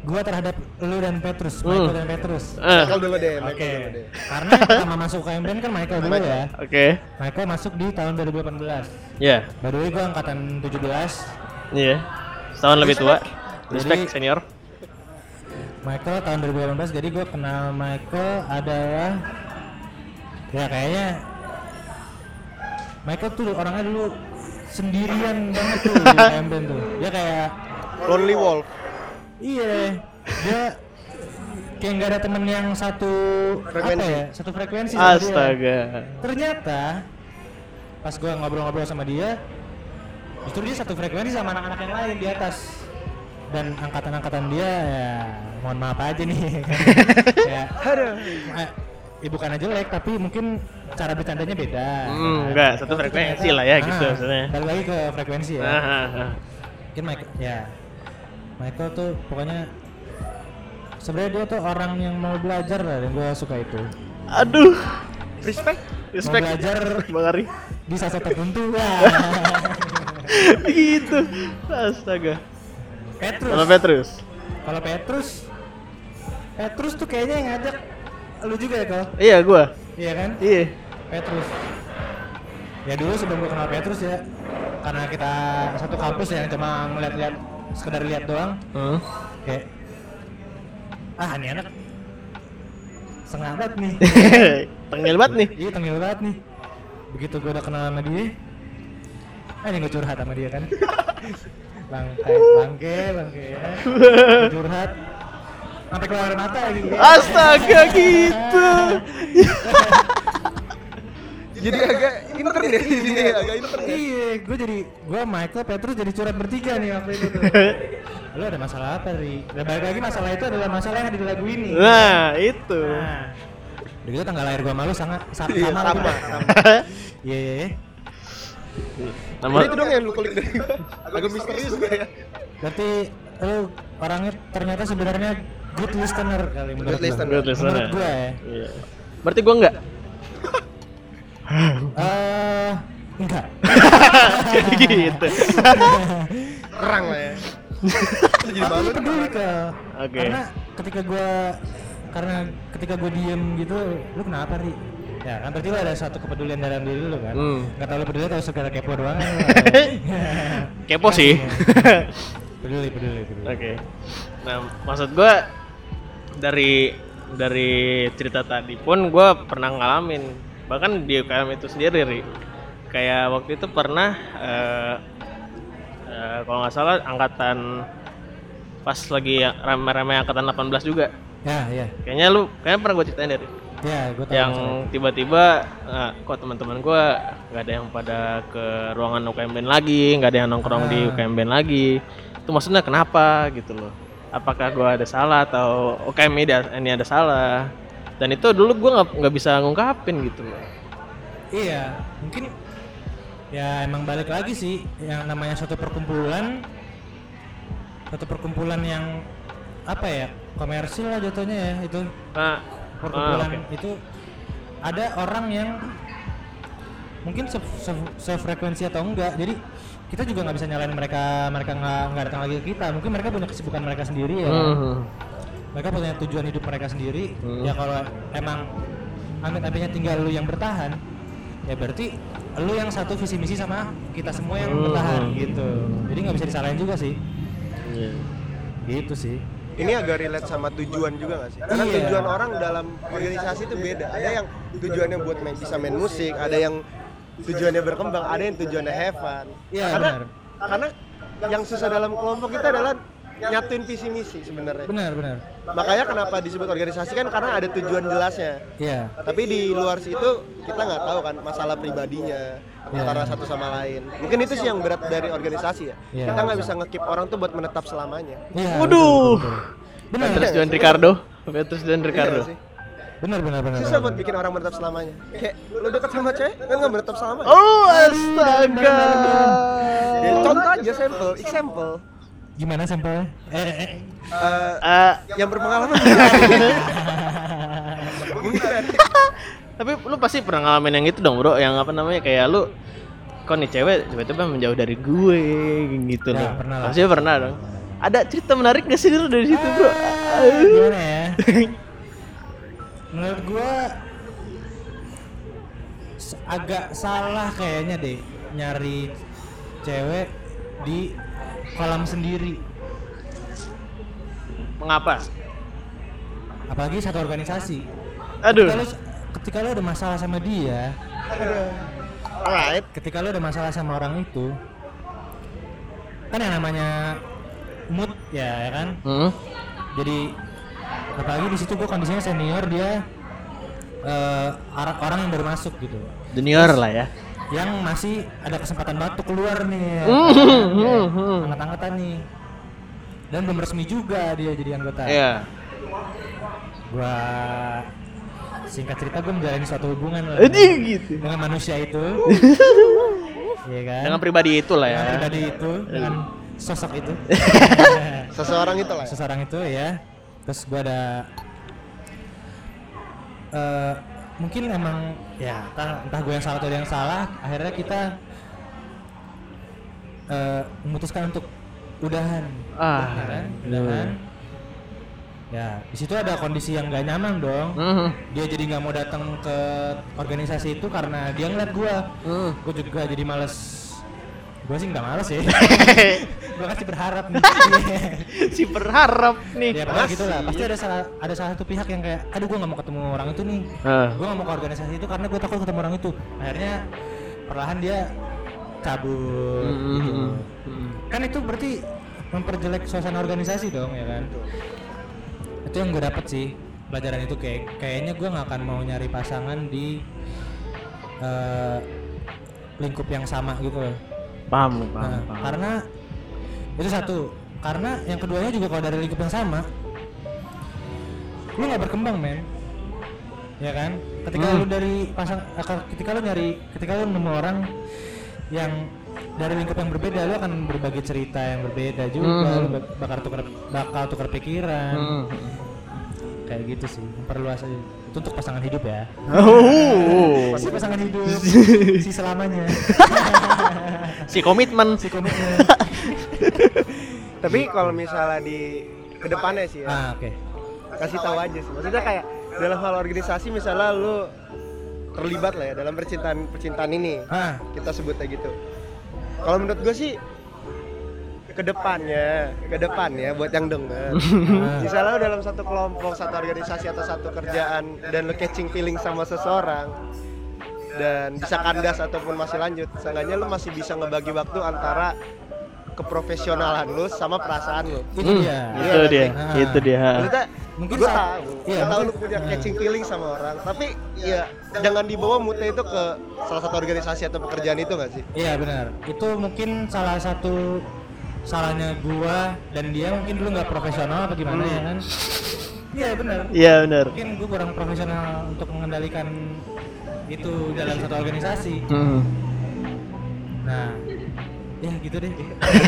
S3: gua terhadap lu dan Petrus
S1: Hmm.
S3: Michael dan Petrus
S1: Eh,
S2: Michael dulu deh, Michael dulu deh.
S3: karena pertama masuk ke MBN kan Michael dulu ya.
S1: Oke,
S3: Michael masuk di tahun 2018.
S1: ya,
S3: By the way, gue angkatan 17.
S1: iya, setahun lebih tua.
S3: Jadi-
S1: Respect senior.
S3: Michael tahun 2018, jadi gue kenal Michael adalah ya kayaknya Michael tuh orangnya dulu sendirian banget tuh di MBN tuh. Dia kayak
S2: Lonely Wolf.
S3: iya, dia kayak nggak ada temen yang satu
S2: Frekuensi.
S3: apa ya, satu frekuensi sama dia.
S1: Astaga.
S3: ternyata pas gue ngobrol-ngobrol sama dia justru dia satu frekuensi sama anak-anak yang lain di atas dan angkatan-angkatan dia ya mohon maaf aja nih ya
S2: Aduh.
S3: eh, ya bukannya jelek tapi mungkin cara bercandanya beda
S1: Hmm, enggak, satu frekuensi
S3: ternyata-
S1: lah ya, gitu maksudnya.
S3: balik lagi ke frekuensi ya
S1: Ah, ah, ah.
S3: mungkin Michael ya Michael tuh pokoknya sebenarnya dia tuh orang yang mau belajar lah dan gue suka itu
S1: Aduh,
S2: Respect.
S3: mau
S1: respect.
S3: belajar
S1: Bang Ari.
S3: di saat tertentu wah
S1: gitu. Astaga.
S3: Petrus
S1: Kalau Petrus.
S3: Kalau Petrus, Petrus tuh kayaknya yang ngajak lu juga ya kau?
S1: Iya, gua.
S3: Iya kan?
S1: Iya.
S3: Petrus. Ya dulu sebelum gua kenal Petrus ya, karena kita satu kampus ya cuma ngeliat-liat sekedar lihat doang,
S1: Hmm.
S3: kayak ah ini anak setengah banget nih.
S1: Tengil banget nih.
S3: iya tengil banget nih. Begitu gua udah kenal sama dia, ini gua curhat sama dia kan. Bangke, bangke, bangke ya. Curhat sampai keluar mata lagi.
S1: Astaga gitu.
S2: Jadi agak intern ya di sini ya, agak intern ya.
S3: Iya, gue jadi gue Michael Petrus jadi curhat bertiga nih waktu itu tuh. Lu ada masalah apa, Ri? Dan balik lagi masalah itu adalah masalah yang ada di lagu ini.
S1: Nah, itu.
S3: Nah, udah gitu tanggal lahir gua malu sangat sama
S2: Iya,
S3: sama.
S2: sama, sama.
S3: Iya, iya, iya.
S1: Nama
S2: itu dong yang lu kulik dari gua. Agak misterius gue ya.
S3: Berarti lu orangnya ternyata sebenarnya good listener kali menurut
S2: Good listener.
S1: Good listener.
S3: Menurut gua ya.
S1: Iya. Berarti gua enggak.
S3: Eh, enggak.
S1: gitu.
S2: Terang lah ya. Jadi
S3: Tapi
S2: malu.
S3: peduli ke.
S1: Oke.
S3: Karena ketika gua karena ketika gua diem gitu, lu kenapa ri? Ya kan berarti lu ada satu kepedulian dalam diri lu kan.
S1: Hmm.
S3: Nggak tahu lu peduli atau sekedar kepo doang. kan?
S1: Kepo sih.
S3: peduli, peduli, peduli.
S1: Oke. Nah, maksud gua dari dari cerita tadi pun gua pernah ngalamin bahkan di UKM itu sendiri Ri. kayak waktu itu pernah eh, eh, kalau nggak salah angkatan pas lagi rame-rame angkatan 18 juga
S3: Ya, ya.
S1: kayaknya lu kayaknya pernah gue ceritain dari
S3: Ya, gua tahu.
S1: yang tiba-tiba eh, kok teman-teman gua nggak ada yang pada ke ruangan UKM band lagi nggak ada yang nongkrong di
S3: Ah.
S1: UKM band lagi itu maksudnya kenapa gitu loh apakah gua ada salah atau UKM ini ada, ini ada salah dan itu dulu gua nggak nggak bisa ngungkapin gitu loh.
S3: Iya, mungkin ya emang balik lagi sih yang namanya suatu perkumpulan satu perkumpulan yang apa ya komersil lah jatuhnya ya itu
S1: Nah,
S3: perkumpulan
S1: ah, oke.
S3: itu ada orang yang mungkin se se- sefrekuensi atau enggak jadi kita juga nggak bisa nyalain mereka mereka nggak nggak datang lagi ke kita mungkin mereka punya kesibukan mereka sendiri ya kan?
S1: Mhm.
S3: mereka punya tujuan hidup mereka sendiri
S1: Hmm.
S3: ya kalau emang amit-amitnya tinggal lu yang bertahan ya berarti lu yang satu visi misi sama kita semua yang
S1: Hmm.
S3: bertahan gitu jadi nggak bisa disalahin juga sih
S1: Iya.
S3: gitu sih
S2: ini agak relate sama tujuan juga gak sih? Karena
S3: Iya.
S2: tujuan orang dalam organisasi itu beda. Ada yang tujuannya buat main, bisa main musik, ada yang tujuannya berkembang, ada yang tujuannya have fun.
S3: Iya,
S2: karena
S3: benar.
S2: karena yang susah dalam kelompok kita adalah nyatuin visi misi sebenarnya.
S3: benar benar
S2: Makanya kenapa disebut organisasi kan karena ada tujuan jelasnya.
S3: iya
S2: Tapi di luar situ kita nggak tahu kan masalah pribadinya
S3: Iya.
S2: antara satu sama lain. Mungkin itu sih yang berat dari organisasi ya.
S3: Iya.
S2: Kita nggak bisa ngekip orang tuh buat menetap selamanya.
S3: iya
S1: Waduh.
S3: benar
S1: Petrus dan Ricardo. Petrus dan Ricardo.
S2: Iya
S3: benar benar benar
S2: Susah buat bikin orang menetap selamanya. Kayak lu deket sama cewek kan nggak menetap selamanya.
S1: Oh, astaga.
S2: Ya, contoh aja sampel, example.
S3: Gimana sampelnya eh, eh, eh.
S2: Eh,
S1: Eh,
S2: yang berpengalaman.
S1: Tapi lu pasti pernah ngalamin yang itu dong, Bro, yang apa namanya kayak lu kok nih cewek tiba-tiba menjauh dari gue gitu
S3: Ya,
S1: loh.
S3: pernah lah.
S1: Pasti pernah dong. Ada cerita menarik gak sih lu dari situ, Bro?
S3: Gimana ya menurut gua s- agak salah kayaknya deh nyari cewek di kolam sendiri
S1: Mengapa?
S3: apalagi satu organisasi
S1: Aduh.
S3: ketika lu, ketika lu ada masalah sama dia
S2: Alright.
S3: ketika lu ada masalah sama orang itu kan yang namanya mood ya, ya kan
S1: Hmm.
S3: jadi apalagi di situ gue kondisinya senior dia orang orang yang baru masuk gitu
S1: Junior lah ya.
S3: Yang masih ada kesempatan batu keluar nih ya.
S1: Hmm.
S3: angkat-angkatan nih dan belum resmi juga dia jadi anggota
S1: Iya.
S3: gua singkat cerita gue menjalani suatu hubungan lah
S1: gitu.
S3: dengan manusia itu Iya kan
S1: Dengan pribadi itu lah ya.
S3: Dengan pribadi itu dengan sosok itu
S2: Seseorang itu lah. ya.
S3: seseorang itu ya terus gua ada eh mungkin emang ya entah, entah gue yang salah atau dia yang salah akhirnya kita eh memutuskan untuk udahan
S1: Ah.
S3: kan? udahan ya di situ ada kondisi yang gak nyaman dong
S1: Hmm.
S3: dia jadi nggak mau datang ke organisasi itu karena dia ngeliat gua
S1: Hmm.
S3: gue juga jadi males gue sih nggak males ya gue kasih berharap nih
S1: si berharap nih.
S3: ya pokoknya gitu lah pasti ada salah ada salah satu pihak yang kayak aduh gue nggak mau ketemu orang itu nih
S1: Ah.
S3: gue nggak mau ke organisasi itu karena gue takut ketemu orang itu akhirnya perlahan dia cabut gitu.
S1: Hmm. Hmm.
S3: kan itu berarti memperjelek suasana organisasi dong ya kan itu yang gue dapet sih pelajaran itu kayak kayaknya gue nggak akan mau nyari pasangan di eh, lingkup yang sama gitu loh
S1: Paham, paham,
S3: Nah,
S1: paham.
S3: karena itu satu karena yang keduanya juga kalau dari lingkup yang sama lu nggak berkembang men ya kan ketika
S1: Hmm.
S3: lu dari pasang eh, ketika lu nyari ketika lu nemu orang yang dari lingkup yang berbeda lu akan berbagi cerita yang berbeda juga
S1: Hmm.
S3: lu bak- bakal tukar bakal tukar pikiran
S1: Hmm.
S3: Kayak gitu sih memperluas aja itu untuk pasangan hidup ya
S1: Oh.
S3: pasti pasangan hidup si selamanya
S1: si komitmen.
S3: si komitmen
S2: Tapi kalau misalnya di ke depannya sih ya,
S3: ah oke
S2: kasih tahu aja sih. Maksudnya kayak dalam hal organisasi misalnya lu terlibat lah ya dalam percintaan percintaan ini.
S3: ah
S2: Kita sebutnya gitu. Kalau menurut gue sih ke depannya, ke depannya buat yang denger. Misalnya lu dalam satu kelompok, satu organisasi atau satu kerjaan dan lu catching feeling sama seseorang dan bisa kandas ataupun masih lanjut, seenggaknya lu masih bisa ngebagi waktu antara keprofesionalan lu sama perasaan lu.
S3: itu
S1: Hmm,
S3: dia
S1: Itu dia,
S3: Ah.
S1: itu dia.
S2: Maksudnya
S3: Mungkin
S2: gue tahu,
S3: iya,
S2: gue tahu lu punya catching feeling sama orang, tapi ya jangan dibawa moodnya itu ke salah satu organisasi atau pekerjaan itu nggak sih?
S3: Iya benar. Itu mungkin salah satu salahnya gua dan dia mungkin dulu nggak profesional apa gimana ya kan? Iya benar.
S1: Iya benar.
S3: Mungkin gua kurang profesional untuk mengendalikan itu dalam satu organisasi.
S1: Hmm.
S3: Nah, ya gitu deh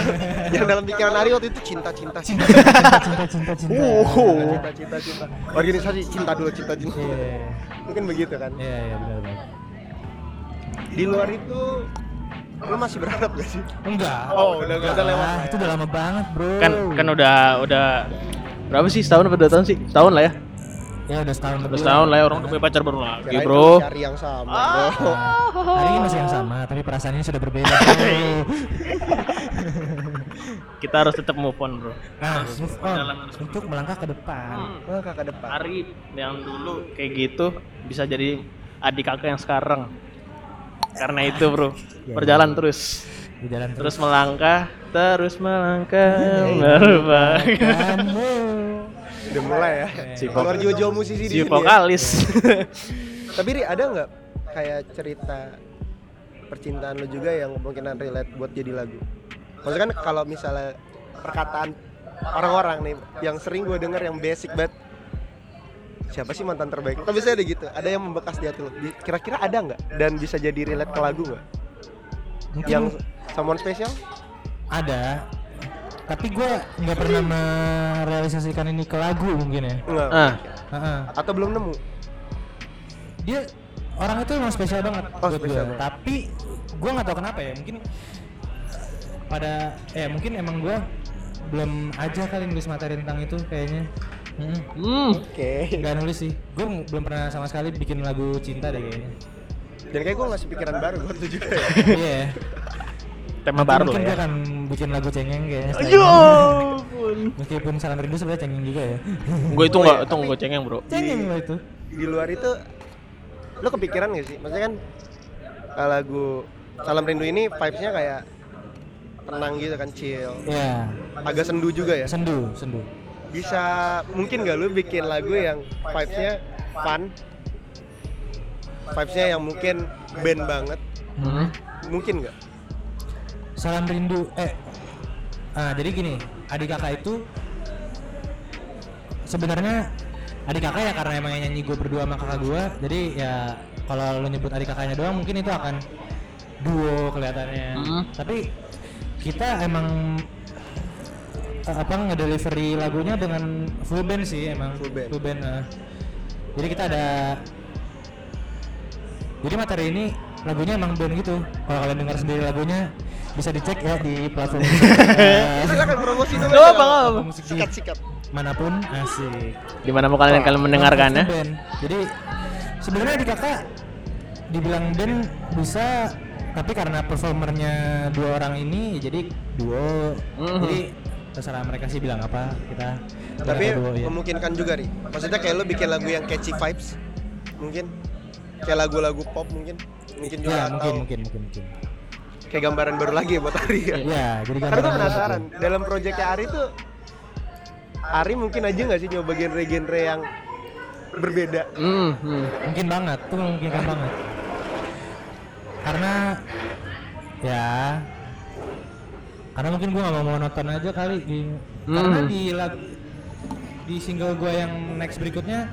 S2: yang dalam pikiran Ari waktu itu cinta cinta cinta
S3: cinta cinta cinta cinta
S2: Oh, cinta cinta cinta organisasi cinta dulu cinta cinta
S3: iya
S2: mungkin begitu kan
S3: iya iya benar benar
S2: di luar itu lu masih berharap gak sih?
S3: Enggak.
S2: Oh, udah nggak ada lewat.
S3: Ah, itu udah lama banget bro.
S1: Kan kan udah udah berapa sih? Setahun atau dua tahun sih? Setahun lah ya.
S3: ya udah setahun
S1: Udah
S3: lebih
S1: setahun lah. ya orang udah punya pacar baru lagi,
S2: Kirain
S1: Bro.
S2: cari yang sama bro.
S3: Nah, hari ini masih yang sama tapi perasaannya sudah berbeda bro.
S1: Kita harus tetap move on, Bro.
S3: nah move on.
S1: harus
S3: untuk melangkah ke depan.
S2: Wah, kakak depan.
S1: Ari yang dulu kayak gitu bisa jadi adik kakak yang sekarang. Karena itu, Bro. Berjalan terus.
S3: di jalan
S1: Terus melangkah, terus melangkah, melupakan
S3: kamu
S2: udah mulai ya
S1: Si
S2: keluar jiwa-jiwa musisi di
S1: si
S2: sini ya.
S1: vokalis.
S2: tapi Ri ada nggak kayak cerita percintaan lo juga yang kemungkinan relate buat jadi lagu maksudnya kan kalau misalnya perkataan orang-orang nih yang sering gue denger yang basic banget siapa sih mantan terbaik? Lo? tapi saya ada gitu ada yang membekas di hati lo. Kira-kira ada nggak? Dan bisa jadi relate ke lagu nggak?
S3: Mungkin
S2: yang someone spesial
S3: ada. Tapi gue nggak pernah merealisasikan ini ke lagu mungkin ya.
S2: Enggak.
S1: ah,
S3: Heeh.
S2: atau belum nemu?
S3: Dia orang itu emang spesial banget
S2: Oh,
S3: buat
S2: spesial
S3: gue
S2: banget.
S3: tapi gue nggak tahu kenapa ya mungkin pada eh mungkin emang gue belum aja kali nulis materi tentang itu kayaknya
S1: Hmm,
S2: oke.
S3: Nggak nulis sih. Gue belum pernah sama sekali bikin lagu cinta deh kayaknya.
S2: Dan kayak gue ngasih pikiran baru buat itu juga ya
S3: iya.
S1: Tema
S3: Nanti
S1: baru
S3: mungkin
S1: lah
S3: gue
S1: ya.
S3: akan bikin lagu cengeng kayaknya setelah
S1: Yo,
S3: ini. meskipun salam rindu sebenarnya cengeng juga ya.
S1: Gue itu nggak, itu gue cengeng bro.
S3: cengeng lo itu.
S2: Di luar itu lo kepikiran gak sih? Maksudnya kan uh, lagu Salam Rindu ini vibesnya kayak tenang gitu kan chill.
S3: Ya
S2: agak sendu juga ya?
S3: Sendu sendu
S2: bisa mungkin gak lu bikin lagu yang vibesnya fun? Vibesnya yang mungkin band banget.
S1: Hmm.
S2: mungkin nggak?
S3: Salam rindu. Eh ah, jadi gini adik kakak itu sebenarnya adik kakak ya karena emang yang nyanyi gue berdua sama kakak gue jadi ya kalau lo nyebut adik kakaknya doang mungkin itu akan duo kelihatannya.
S1: Mm.
S3: tapi kita emang apa ngedelivery lagunya dengan full band sih emang
S2: Full band.
S3: nah. jadi kita ada jadi materi ini lagunya emang band gitu kalau kalian dengar sendiri lagunya bisa dicek ya di platform musik, eh,
S2: silakan promosi dulu
S1: apa.
S3: musik di
S2: sikat sikat
S3: mana pun asik
S1: Di mana mau kalian kalian mendengarkan ya?
S3: Full band. jadi sebenarnya di kakak dibilang band bisa tapi karena performernya dua orang ini ya jadi duo
S1: Mhm.
S3: jadi terserah mereka sih bilang apa kita
S2: tapi
S3: duo ya
S2: memungkinkan juga nih maksudnya kayak lu bikin lagu yang catchy vibes mungkin. Kayak lagu-lagu pop mungkin. Mungkin juga
S3: ya
S2: atau
S3: mungkin mungkin mungkin mungkin.
S2: Kayak gambaran baru lagi ya buat Ari ya.
S3: Ya jadi
S2: karena gue
S3: gambaran
S2: penasaran
S3: gitu.
S2: dalam proyeknya Ari tuh Ari mungkin aja nggak sih nyoba genre-genre yang berbeda?
S1: Hmm, hmm.
S3: mungkin banget tuh memungkinkan banget. Karena ya karena mungkin gua nggak mau monoton aja kali di karena
S1: Hmm.
S3: di lag, di single gua yang next berikutnya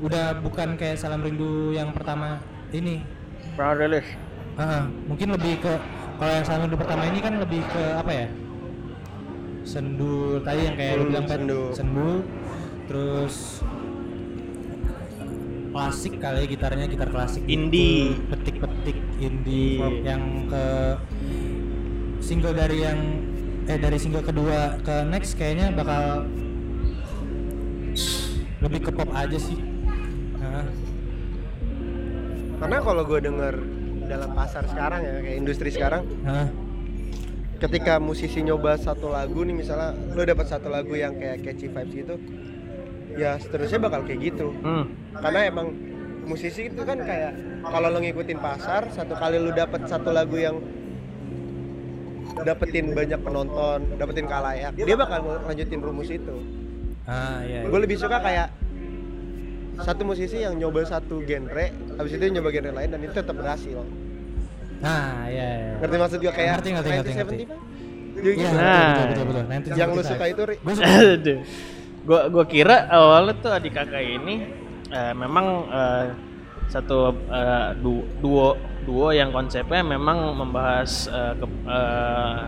S3: udah bukan kayak salam rindu yang pertama ini
S1: Pernah rilis.
S3: Ah, mungkin lebih ke kalau yang salam rindu pertama ini kan lebih ke apa ya sendu tadi yang kayak lu
S2: Hmm,
S3: bilang
S2: sendu.
S3: sendu terus klasik kali ya gitarnya gitar klasik
S1: Indie.
S3: gitu. petik-petik indie folk yang ke single dari yang eh dari single kedua ke next kayaknya bakal lebih ke pop aja sih. Nah,
S2: karena kalau gue denger dalam pasar sekarang ya kayak industri sekarang
S3: nah,
S2: ketika musisi nyoba satu lagu nih misalnya lo dapat satu lagu yang kayak catchy vibes gitu ya seterusnya bakal kayak gitu.
S1: Hmm.
S2: karena emang musisi itu kan kayak kalau lo ngikutin pasar satu kali lo dapet satu lagu yang dapetin banyak penonton dapetin kalayak dia bakal lanjutin rumus itu
S3: ah iya,
S2: gue lebih suka kayak satu musisi yang nyoba satu genre habis itu nyoba genre lain dan itu tetap berhasil
S3: nah iya, iya.
S2: ngerti maksud gue kayak
S3: Ngerti, ngerti, ngerti, ngerti.
S2: 1970 Pak? Jadi
S3: Iya,
S2: gitu.
S1: Nah.
S3: betul, betul, betul, betul.
S2: yang lo suka itu Ri
S3: Gue suka.
S1: Aduh. Gua gua kira awalnya tuh adik kakak ini eh, memang eh, satu eh, du- duo duo yang konsepnya memang membahas eh, ke- eh,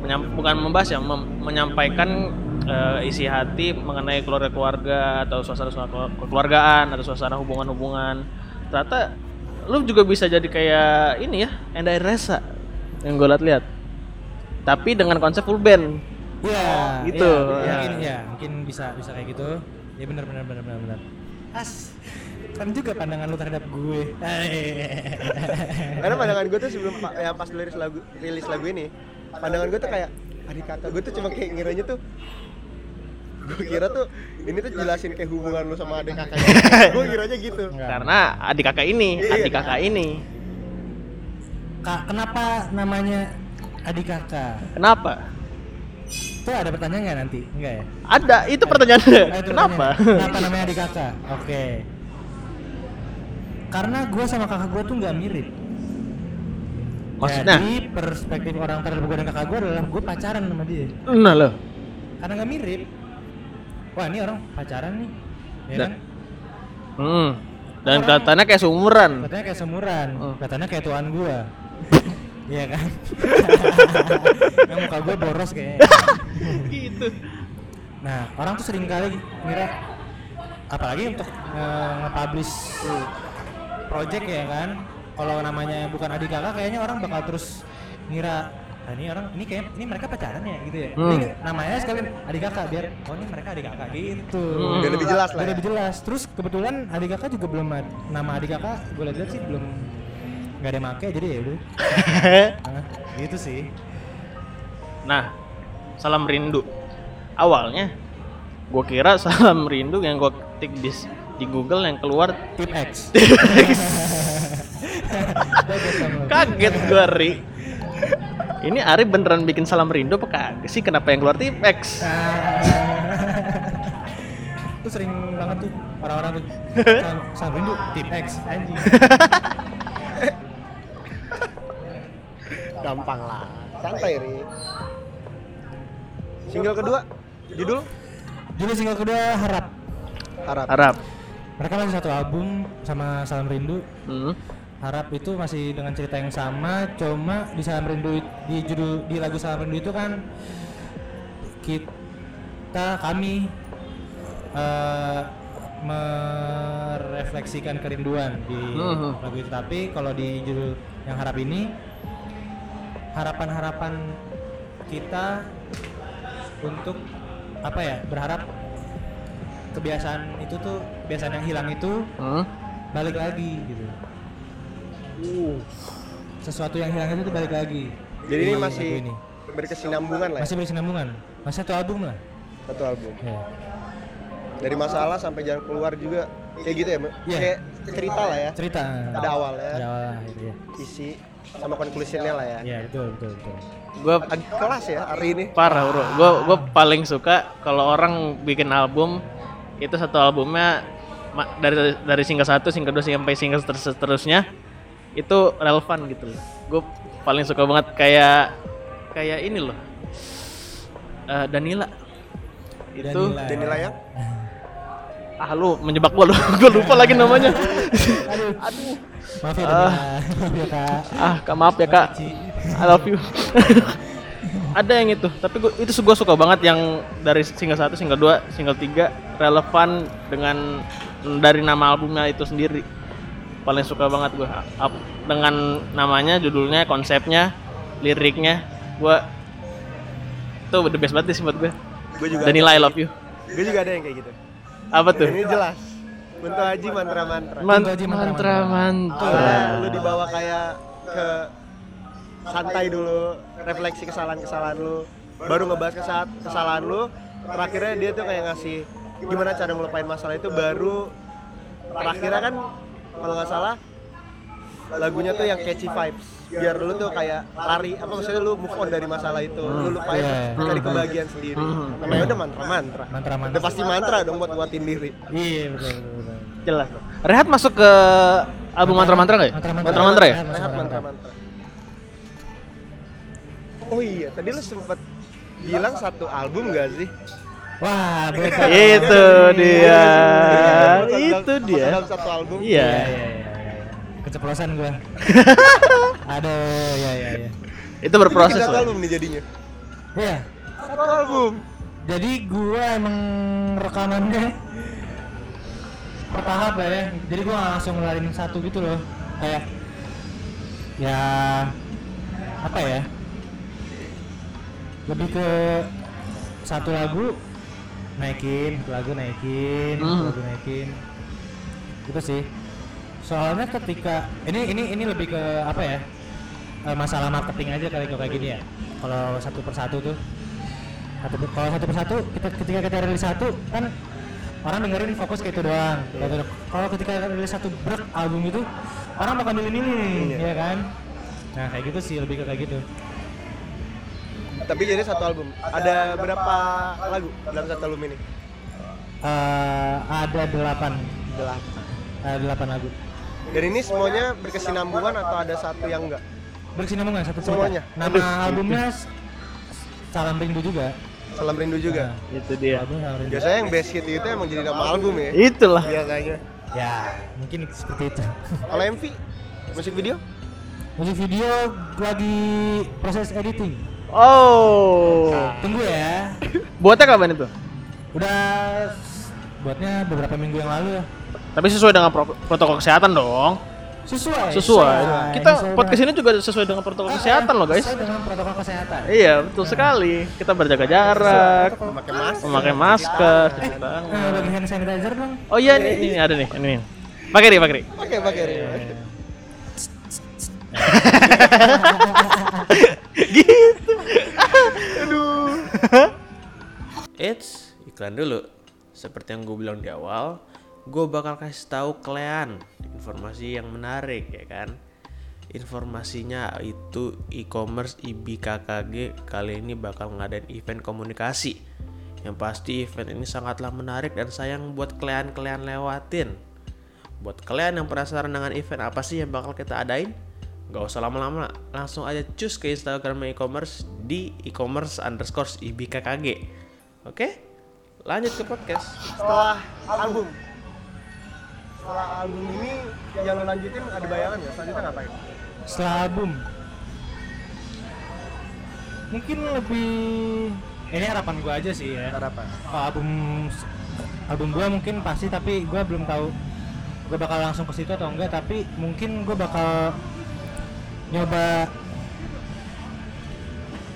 S1: menyam- bukan membahas ya mem- menyampaikan eh, isi hati mengenai keluarga-keluarga atau suasana-suasana kekeluargaan atau suasana hubungan-hubungan ternyata lu juga bisa jadi kayak ini ya Endai Resa yang gue lihat-lihat tapi dengan konsep full band
S3: Iya,
S1: gitu.
S3: iya,
S1: Ya.
S3: mungkin ya, mungkin bisa bisa kayak gitu. Ya benar benar benar benar benar. As kan juga pandangan lu terhadap gue.
S2: Karena pandangan gue tuh sebelum ya pas rilis lagu rilis lagu ini, pandangan gue tuh kayak adik kakak gue tuh cuma kayak ngiranya tuh gue kira tuh ini tuh jelasin kayak hubungan lu sama adik kakak gue kiranya gitu
S1: karena adik kakak ini
S2: Iya.
S1: adik kakak ini
S3: Kak, kenapa namanya adik kakak?
S1: kenapa
S3: Tuh ada pertanyaan nggak nanti? Enggak ya?
S1: ada itu pertanyaannya
S3: itu
S1: kenapa
S3: pertanyaan. Kenapa namanya adik kakak? Oke. Karena gue sama kakak gue tuh nggak mirip.
S1: maksudnya
S3: Jadi perspektif orang terhadap gue dan kakak gue adalah gue pacaran sama dia.
S1: nah loh
S3: Karena nggak mirip. Wah ini orang pacaran nih. Ya
S1: Dan-
S3: kan?
S1: hmm. dan
S3: Orang-
S1: katanya kayak seumuran
S3: Katanya kayak semuran.
S1: Oh.
S3: Katanya kayak tuan gua. Iya kan? Yang muka gue boros kayaknya.
S1: gitu
S3: Nah, orang tuh sering kali ngira apalagi untuk eh, nge-publish project ya kan. Kalau namanya bukan adik kakak kayaknya orang bakal terus ngira "Ah, ini orang ini kayak ini mereka pacaran ya gitu ya.
S1: Hmm.
S3: Ini namanya sekalian adik kakak biar oh ini mereka adik kakak gitu.
S1: Hmm.
S2: Biar lebih jelas lah
S3: Biar
S2: ya.
S3: lebih jelas. Terus kebetulan adik kakak juga belum nama adik kakak gue lihat sih belum nggak ada make jadi ya udah. Nah, gitu sih.
S1: nah salam rindu awalnya gue kira salam rindu yang gue ketik di di Google yang keluar
S3: Tip X.
S1: kaget gue Ri. Ini Ari beneran bikin salam rindu apa kagak sih? Kenapa yang keluar tip X?
S3: Itu sering banget tuh orang-orang tuh. Salam- rindu tip X. Anjing.
S2: Gampang lah. Santai ri. Single kedua? Judul?
S3: Jadi single kedua harap.
S2: Harap.
S1: Harap
S3: mereka masih satu album sama salam rindu
S1: hmm.
S3: harap itu masih dengan cerita yang sama cuma di salam rindu di judul di lagu salam rindu itu kan kita kami eh, merefleksikan kerinduan di
S1: Mhm.
S3: lagu itu tapi kalau di judul yang harap ini harapan-harapan kita untuk apa ya berharap kebiasaan itu tuh kebiasaan yang hilang itu
S1: Hmm.
S3: balik lagi gitu. Sesuatu yang hilang itu tuh balik lagi.
S2: Jadi ini masih
S3: ini.
S2: berkesinambungan lah ya,
S3: masih berkesinambungan. Masih satu album lah.
S2: Satu album.
S3: Ya.
S2: dari masalah sampai jalan keluar juga kayak gitu ya Mbak?
S3: Iya.
S2: kayak cerita lah ya.
S3: Cerita.
S2: Ada awalnya
S3: ada awal gitu ya.
S2: Isi sama konklusinya lah ya.
S3: Ya betul betul betul.
S1: Gue
S2: kelas ya hari ini.
S1: Parah bro. Gue gue paling suka kalau orang bikin album itu satu albumnya dari dari single satu single dua sampai single terus seterusnya itu relevan gitu loh gue paling suka banget kayak kayak ini loh Eh, Danila itu
S3: Danila.
S2: Danila yang
S1: ah lu menjebak gue lu gue lupa lagi namanya
S3: aduh
S1: aduh
S3: maaf ya
S1: Ah.
S3: Danila. maaf ya kak
S1: ah kak maaf ya kak. I love you. Ada yang itu, tapi gua, itu gue suka banget yang dari single 1, single 2, single 3 relevan dengan dari nama albumnya itu sendiri. Paling suka banget gue dengan namanya, judulnya, konsepnya, liriknya. Gue itu the best banget sih buat gue.
S2: gue juga
S1: Danila I love you.
S2: gue juga ada yang kayak gitu
S1: Apa tuh?
S2: ini jelas Kunto Haji mantra-mantra
S1: Man-
S3: Kunto Haji
S1: mantra mantra.
S2: awalnya lu dibawa kayak ke santai dulu refleksi kesalahan-kesalahan lu baru ngebahas kesa- kesalahan lu terakhirnya dia tuh kayak ngasih gimana cara ngelupain masalah itu baru terakhirnya kan kalau nggak salah lagunya tuh yang catchy vibes biar lu tuh kayak lari apa maksudnya lu move on dari masalah itu lu lupain
S3: Iya.
S2: cari kebahagiaan sendiri
S1: Hmm.
S2: namanya udah mantra-mantra
S3: mantra-mantra
S2: udah pasti mantra dong buat nguatin diri
S3: iya betul betul, betul.
S1: Jelas. Rehat masuk ke album mantra-mantra nggak ya?
S3: Mantra-mantra.
S1: Mantra-mantra ya?
S3: Rehat masuk
S2: Rehat
S3: ke
S2: mantra-mantra. Oh iya, tadi lu sempet bilang satu album gak sih?
S3: Wah
S1: Itu dia.
S2: Iya,
S1: Itu dia.
S2: dalam satu album.
S1: Iya.
S3: iya iya iya iya. keceplosan gua. Aduh, ya ya ya.
S1: Itu berproses
S2: satu
S1: lah.
S2: album nih jadinya.
S3: Iya.
S2: Satu album.
S3: Jadi gua emang rekamannya bertahap lah ya. Jadi gua nggak langsung ngeluarin satu gitu loh. Kayak ya apa ya? Lebih ke satu lagu naikin, lagu naikin,
S1: Hmm.
S3: lagu naikin. Gitu sih. Soalnya ketika ini ini ini lebih ke apa ya? eh, masalah marketing aja kali kayak gini ya. Kalau satu persatu tuh satu kalau satu persatu kita ketika kita rilis satu kan orang dengerin fokus ke itu doang Gitu. kalau ketika rilis satu brek album itu orang bakal milih-milih ya kan nah kayak gitu sih lebih ke kayak gitu
S2: Tapi jadi satu album. Ada berapa lagu dalam satu album ini?
S3: Eh, ada delapan
S2: Delapan.
S3: ada delapan lagu
S2: Dan ini semuanya berkesinambungan atau ada satu yang enggak?
S3: berkesinambungan satu cerita.
S2: Semuanya?
S3: nama albumnya S- Salam Rindu juga
S2: Salam rindu juga.
S1: Itu dia.
S3: album Salam Rindu
S2: Biasanya yang best hit itu emang jadi nama album ya.
S1: Itulah.
S2: Biasanya.
S3: ya mungkin seperti itu
S2: Kalau MV musik video
S3: musik video lagi proses editing
S1: Oh.
S3: tunggu ya
S1: Buatnya kapan itu?
S3: udah buatnya beberapa minggu yang lalu ya
S1: Tapi sesuai dengan pro- protokol kesehatan dong.
S3: sesuai
S1: Sesuai. Kita
S3: Sesuai
S1: podcast
S3: dengan-
S1: ini juga sesuai dengan protokol
S3: Ah,
S1: kesehatan
S3: ah,
S1: loh guys.
S3: sesuai dengan protokol kesehatan
S1: Iya betul sekali. Kita berjaga jarak,
S2: memakai masker.
S1: memakai masker, cuci
S3: eh
S1: tangan.
S3: bagi hand sanitizer dong
S1: Oh iya ini, ini ada nih, ini. nih. Pakai nih, pakai nih.
S2: Pakai pakai.
S1: gitu. Aduh. Eits, iklan dulu. Seperti yang gue bilang di awal, gue bakal kasih tahu kalian informasi yang menarik ya kan. Informasinya itu e-commerce IBKKG kali ini bakal ngadain event komunikasi. Yang pasti event ini sangatlah menarik dan sayang buat kalian-kalian lewatin. Buat kalian yang penasaran dengan event apa sih yang bakal kita adain? Gak usah lama-lama, langsung aja cus ke Instagram e-commerce di e-commerce underscore IBKKG. Oke? Lanjut ke podcast.
S2: Setelah album. Setelah album ini yang lo lanjutin ada bayangan ya? Selanjutnya ngapain?
S3: setelah album mungkin lebih ini harapan gua aja sih ya
S2: Harapan.
S3: Kalau album album gua mungkin pasti tapi gua belum tahu gua bakal langsung ke situ atau enggak tapi mungkin gua bakal nyoba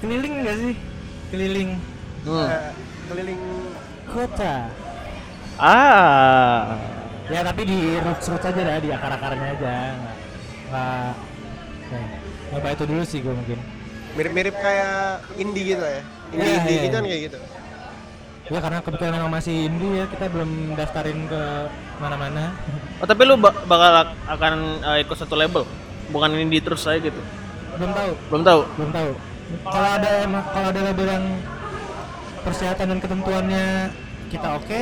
S3: keliling enggak sih keliling
S1: Hmm.
S2: Eh, keliling
S3: kota
S1: Ah.
S3: ya tapi di roots roots aja dah di akar akarnya aja nggak nggak ya, nyoba itu dulu sih gua mungkin
S2: mirip-mirip kayak indie gitu ya. Indie
S3: Iya,
S2: indie
S3: iya.
S2: gitu kan kayak gitu.
S3: ya karena kebetulan memang masih indie ya kita belum daftarin ke mana-mana
S1: Oh, tapi lu ba- bakal akan uh, ikut satu label? Bukan indie terus aja gitu.
S3: belum tahu
S1: Belum tahu.
S3: belum tahu kalau ada emang- kalau ada label yang persyaratan dan ketentuannya kita oke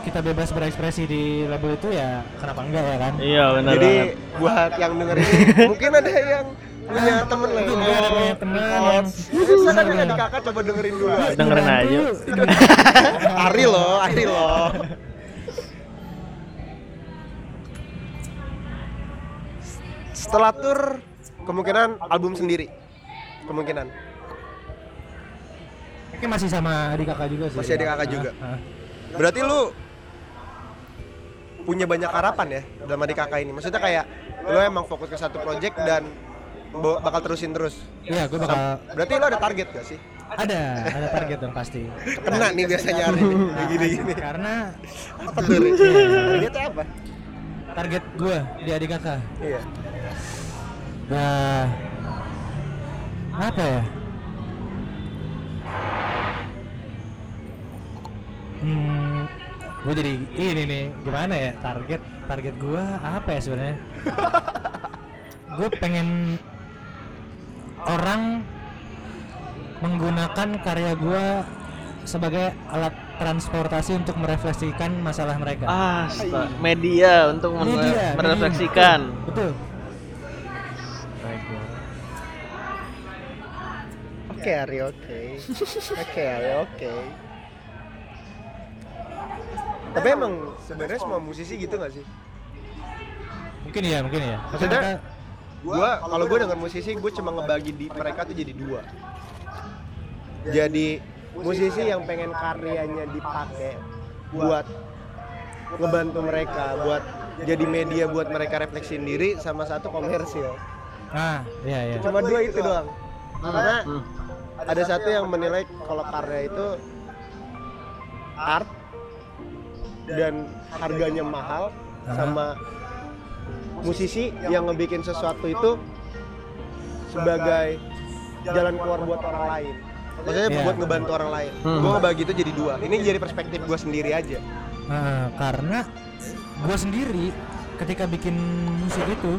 S3: kita bebas berekspresi di label itu ya kenapa enggak ya kan
S1: Iya, benar
S2: Jadi
S1: banget.
S2: buat yang dengerin ini, mungkin ada yang punya temen lah. Ya.
S3: punya temen yang
S2: Bisa kan ada di kakak coba dengerin dulu.
S1: Dengerin aja.
S2: Ari loh, Ari loh. Setelah tur kemungkinan album sendiri. Kemungkinan.
S3: mungkin masih sama adik kakak juga sih
S2: Masih adik kakak juga.
S3: Ah, ah.
S2: Berarti lu punya banyak harapan ya dalam adik kakak ini. Maksudnya kayak lu emang fokus ke satu project dan bakal terusin terus.
S3: iya gue bakal
S2: Berarti lu ada target gak sih?
S3: ada ada target dong pasti
S2: Kena nih biasanya Ari nih. Kayak gini-gini.
S3: karena
S2: Apa tuh? Ri? Targetnya apa?
S3: target gue di adik kakak
S2: Iya.
S3: Nah, apa ya? Hmm, gue jadi ini nih gimana ya target target gue apa ya sebenarnya? gue pengen orang menggunakan karya gue sebagai alat transportasi untuk merefleksikan masalah mereka.
S1: Astaga, media untuk
S3: Media, media.
S1: merefleksikan.
S3: Betul.
S2: Oke Ari, oke. Oke Ari, oke. Tapi emang sebenarnya semua musisi gitu gak sih?
S3: Mungkin ya, mungkin ya.
S2: Maksudnya- gua kalau gua denger musisi gue cuma ngebagi di mereka tuh jadi dua jadi musisi yang pengen karyanya dipakai buat ngebantu mereka buat jadi media buat mereka refleksi diri sama satu komersil
S3: ah, iya iya.
S2: cuma dua itu doang karena ada satu yang menilai kalau karya itu art dan harganya mahal
S3: Aha.
S2: sama musisi yang ngebikin sesuatu itu sebagai jalan keluar buat orang lain maksudnya
S3: Iya.
S2: buat ngebantu orang lain
S1: Hmm.
S2: gue ngebagi itu jadi dua ini jadi perspektif gue sendiri aja
S3: Nah, karena gue sendiri ketika bikin musik itu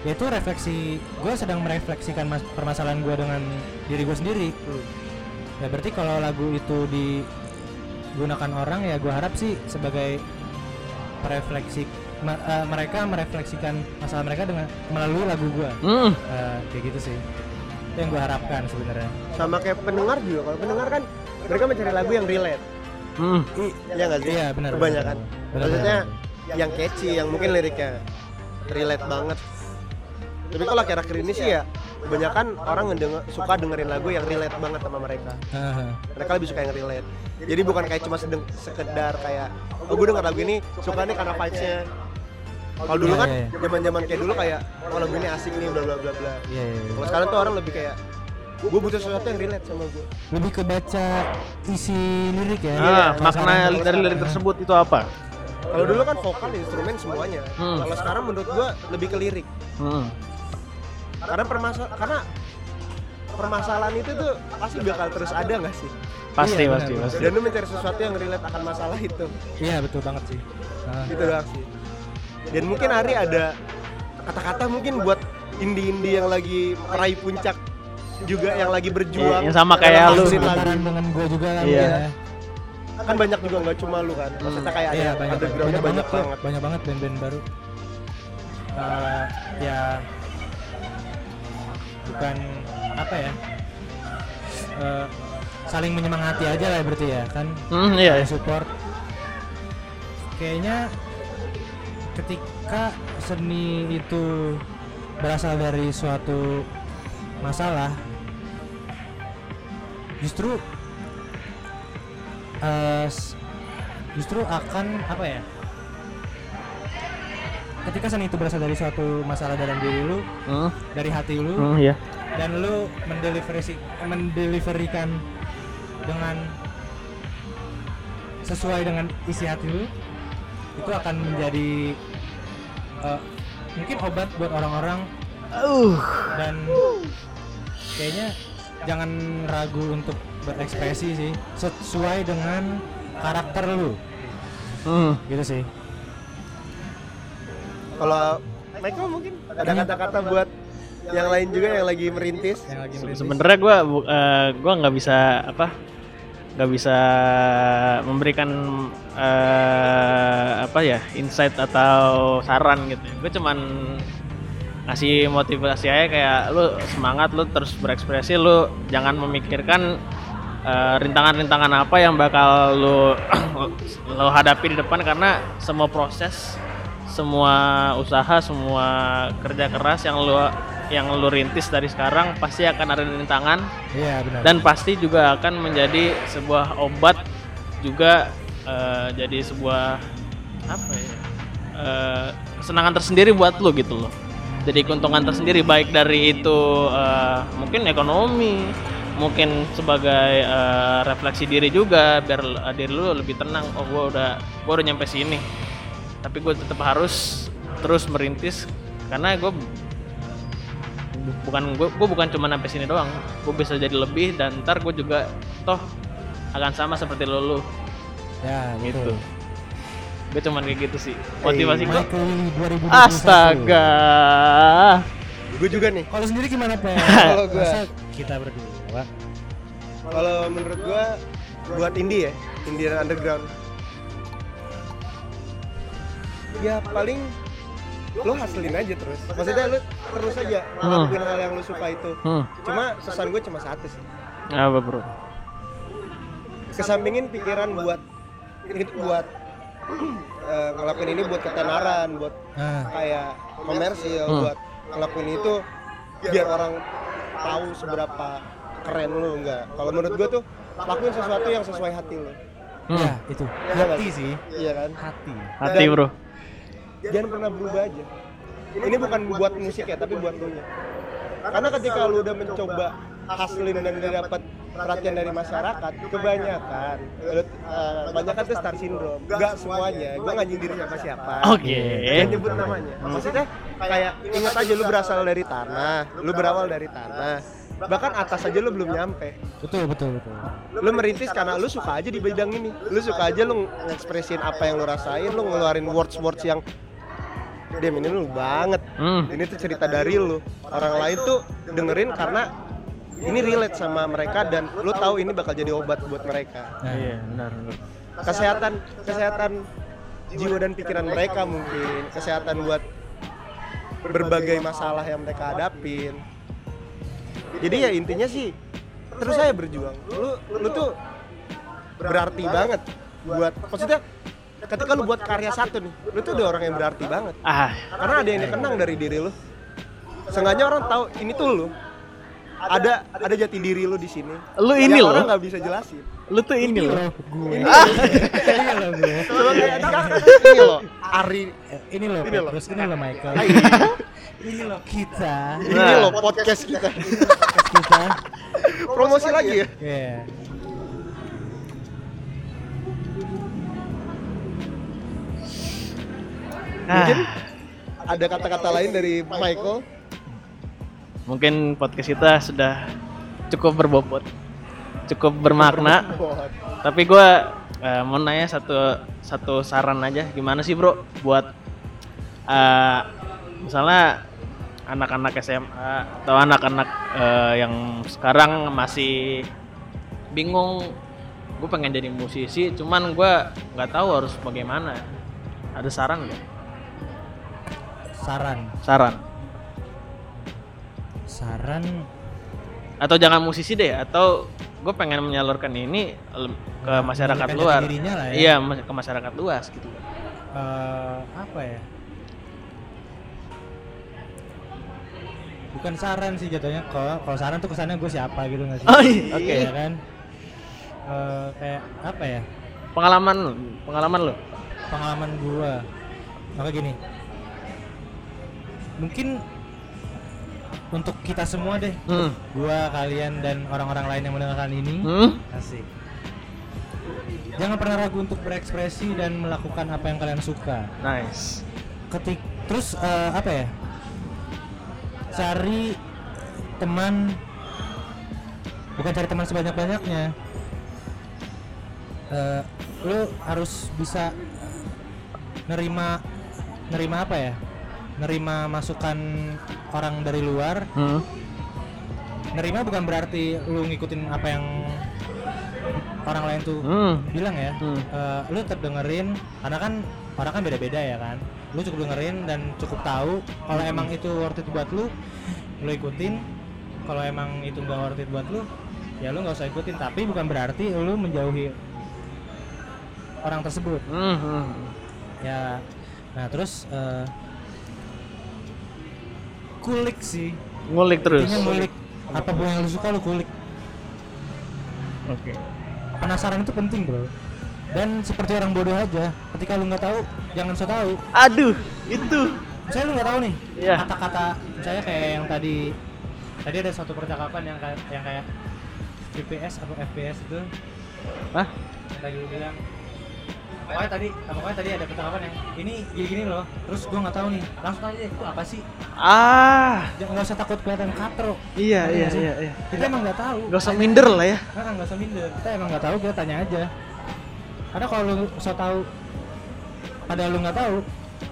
S3: yaitu refleksi gue sedang merefleksikan mas- permasalahan gue dengan diri gue sendiri. Ya berarti kalau lagu itu digunakan orang ya gue harap sih sebagai refleksi ma- eh, mereka merefleksikan masalah mereka dengan melalui lagu gue
S1: Hmm.
S3: kayak gitu sih. Itu yang gue harapkan sebenarnya.
S2: Sama kayak pendengar juga. Kalau pendengar kan mereka mencari lagu yang relate.
S1: Hmm.
S2: Iya nggak sih?
S3: Iya, benar,
S2: kebanyakan.
S3: benar, benar.
S2: maksudnya yang catchy yang mungkin liriknya relate banget tapi kalau akhir-akhir ini sih ya kebanyakan orang ngedenger, suka dengerin lagu yang relate banget sama mereka
S3: Aha.
S2: mereka lebih suka yang relate jadi bukan kayak cuma sedeng, sekedar kayak oh gue denger lagu ini suka nih karena vibes-nya kalau dulu
S3: Iya,
S2: kan
S3: iya, iya.
S2: zaman-zaman kayak dulu kayak oh lagu ini asik nih bla bla bla bla
S3: Iya, iya, iya.
S2: kalau sekarang tuh orang lebih kayak gue butuh sesuatu yang relate sama gue
S3: lebih ke baca isi lirik ya
S1: Ah,
S3: Kalau
S1: makna dari lirik tersebut itu apa?
S2: kalau dulu kan vokal instrumen semuanya
S1: Hmm.
S2: kalau sekarang menurut gue lebih ke lirik
S1: Hmm.
S2: Karena permasal karena permasalahan itu tuh pasti bakal terus ada nggak sih
S1: Pasti,
S3: Iya,
S1: pasti,
S3: benar.
S1: pasti.
S2: dan lu mencari sesuatu yang relate akan masalah itu
S3: iya betul banget sih Ah.
S2: gitu doang sih dan mungkin Ari ada kata-kata mungkin buat indie-indie yang lagi meraih puncak juga yang lagi berjuang
S1: Iya, yang sama kayak lu.
S3: dengan gue juga kan
S1: Iya.
S3: ya.
S2: kan banyak juga nggak cuma lu kan maksudnya kayak ada
S3: Iya banyak
S2: undergroundnya
S3: banyak
S2: banyak,
S3: banget
S2: banget
S3: banyak banget band-band baru. Eh, ya bukan apa ya eh, saling menyemangati aja lah berarti ya kan
S1: Hmm, iya.
S3: saling support. Kayaknya ketika seni itu berasal dari suatu masalah justru s- justru akan apa ya ketika seni itu berasal dari suatu masalah dalam diri lu
S1: Hmm,
S3: dari hati lu
S1: hmm, iya.
S3: dan lu mendeliveri mendeliverikan dengan sesuai dengan isi hati lu itu akan menjadi eh, mungkin obat buat orang-orang
S1: Uh.
S3: dan kayaknya jangan ragu untuk berekspresi sih sesuai dengan karakter lu
S1: Hmm.
S3: gitu sih
S2: kalau Michael mungkin ada kata-kata buat yang lain juga yang lagi merintis
S3: yang lagi
S1: Se-
S3: merintis.
S1: Sebenarnya gua bu- eh, gua nggak bisa apa nggak bisa memberikan eh, apa ya insight atau saran gitu. Gue cuman ngasih motivasi aja kayak lu semangat lu terus berekspresi lu jangan memikirkan eh, rintangan-rintangan apa yang bakal lu lu hadapi di depan karena semua proses semua usaha semua kerja keras yang lu yang lu rintis dari sekarang pasti akan ada rintangan
S3: iya benar.
S1: Dan pasti juga akan menjadi sebuah obat juga eh, jadi sebuah apa ya eh, kesenangan tersendiri buat lu gitu loh. Jadi keuntungan tersendiri baik dari itu eh, mungkin ekonomi mungkin sebagai eh, refleksi diri juga biar l- diri lu lebih tenang. Oh gua udah gua udah nyampe sini tapi gue tetap harus terus merintis karena gue bukan gue gue bukan cuma sampai sini doang. Gue bisa jadi lebih dan ntar gue juga toh akan sama seperti lo lu
S3: ya
S1: gitu.
S3: gitu
S1: gue cuman kayak gitu sih. Motivasi gue
S3: Willy 2021
S1: astaga.
S2: Gue juga nih.
S3: Kalau sendiri gimana Pak?
S2: Kalau gua-
S3: Masa kita berdua
S2: kalau menurut gue buat indie ya indie dan underground ya paling lo hasilin aja terus maksudnya lo terus aja
S1: Hmm.
S2: ngelakuin hal yang lo suka itu
S1: hmm.
S2: cuma pesan gue cuma satu sih
S1: apa bro
S2: kesampingin pikiran buat itu buat eh, ngelakuin ini buat ketenaran buat
S3: Nah,
S2: kayak komersil
S1: Hmm.
S2: buat ngelakuin itu biar orang tahu seberapa keren lu enggak kalau menurut gua tuh lakuin sesuatu yang sesuai hati lu
S1: Hmm.
S3: ya itu
S2: Iya
S3: hati
S2: sih?
S3: sih
S2: iya kan
S3: hati
S1: Hati bro.
S2: Jangan pernah berubah aja. ini bukan buat musik ya tapi buat lu nya karena ketika lu udah mencoba hasilin dan dapat perhatian dari masyarakat kebanyakan lu, eh, kebanyakan tuh star syndrome. nggak semuanya. gua nggak nyindir siapa siapa.
S1: Oke.
S2: Jangan nyebut namanya. maksudnya kayak ingat aja lu berasal dari tanah lu berawal dari tanah. Bahkan atas aja lu belum nyampe.
S3: Betul betul betul.
S2: Lu merintis karena lu suka aja di bidang ini. lu suka aja lu ngekspresin apa yang lu rasain lu ngeluarin words words yang Dem ini lu banget
S1: Hmm.
S2: ini tuh cerita dari lu orang lain tuh dengerin karena ini relate sama mereka dan lu tahu ini bakal jadi obat buat mereka
S3: nah,
S1: Iya, benar. benar.
S2: kesehatan kesehatan jiwa dan pikiran mereka mungkin kesehatan buat berbagai masalah yang mereka hadapin jadi ya intinya sih terus saya berjuang lu lu tuh berarti banget buat maksudnya ketika lu buat karya satu nih lu tuh udah orang yang berarti banget.
S1: Ah,
S2: karena ada yang dikenang dari diri lu. Sengaja orang tahu ini tuh lu. Ada ada jati diri lu di sini.
S1: Lu ini loh.
S2: orang nggak bisa jelasin.
S1: Lu tuh ini loh.
S3: loh gue
S2: ini
S3: ini loh gue
S2: Coba kayak dikasih ini loh Ari.
S3: Ini loh
S2: Ini loh.
S3: Petrus ini loh Michael. Ini loh kita.
S2: Ini
S1: Nah.
S2: loh podcast kita.
S3: Podcast kita.
S2: Promosi lagi ya mungkin
S1: Ah,
S2: ada kata-kata lain dari Michael
S1: mungkin podcast kita sudah cukup berbobot, cukup bermakna. Tapi gua eh, mau nanya satu satu saran aja, gimana sih bro buat eh, misalnya anak-anak SMA atau anak-anak eh, yang sekarang masih bingung, gue pengen jadi musisi, cuman gua nggak tahu harus bagaimana. Ada saran nggak?
S3: Saran
S1: Saran?
S3: saran
S1: Atau jangan musisi deh, atau gue pengen menyalurkan ini ke masyarakat
S3: Menyalurkan
S1: luar.
S3: lah ya.
S1: Iya, ke masyarakat luas gitu.
S3: eh, apa ya bukan saran sih jatuhnya kalau kalau saran tuh kesannya gue siapa gitu nggak sih
S1: Oh iya, oke.
S3: Iya kan Eh, kayak apa ya
S1: Pengalaman, pengalaman lo.
S3: pengalaman gua maka gini mungkin untuk kita semua deh
S1: Hmm.
S3: gua kalian dan orang-orang lain yang mendengarkan ini.
S1: Hmm?
S3: asik. Jangan pernah ragu untuk berekspresi dan melakukan apa yang kalian suka.
S1: Nice.
S3: ketik terus eh, apa ya? Cari teman. Bukan cari teman sebanyak banyaknya Eh, lu harus bisa nerima nerima apa ya nerima masukan orang dari luar
S1: Hmm.
S3: nerima bukan berarti lu ngikutin apa yang orang lain tuh
S1: Hmm.
S3: bilang ya
S1: Hmm.
S3: eh, lu tetap dengerin karena kan orang kan beda-beda ya kan lu cukup dengerin dan cukup tahu kalau emang itu worth it buat lu lu ikutin kalau emang itu nggak worth it buat lu ya lu nggak usah ikutin tapi bukan berarti lu menjauhi orang tersebut
S1: Hmm, hmm.
S3: ya nah terus eh, kulik sih
S1: Ngulik terus.
S3: intinya ngulik apa pun yang lu suka lu kulik
S1: Oke.
S3: penasaran itu penting bro dan seperti orang bodoh aja ketika lu nggak tahu jangan so tahu
S1: Aduh, itu.
S3: misalnya lu nggak tahu nih
S1: Iya.
S3: kata-kata misalnya kayak yang tadi tadi ada suatu percakapan yang kayak yang kayak VPS atau FPS itu
S1: Hah?
S3: tadi lu bilang pokoknya tadi pokoknya tadi ada percakapan yang ini gini-gini loh terus gua nggak tahu nih langsung aja itu apa sih
S1: Ah,
S3: jangan nggak usah takut kelihatan katro
S1: iya iya
S3: nggak sih?
S1: iya iya.
S3: kita emang nggak tahu
S1: Gak usah minder lah ya.
S3: Nggak usah minder. Kita emang nggak tahu, kita tanya aja. Karena kalau lu so tahu, padahal lu nggak tahu,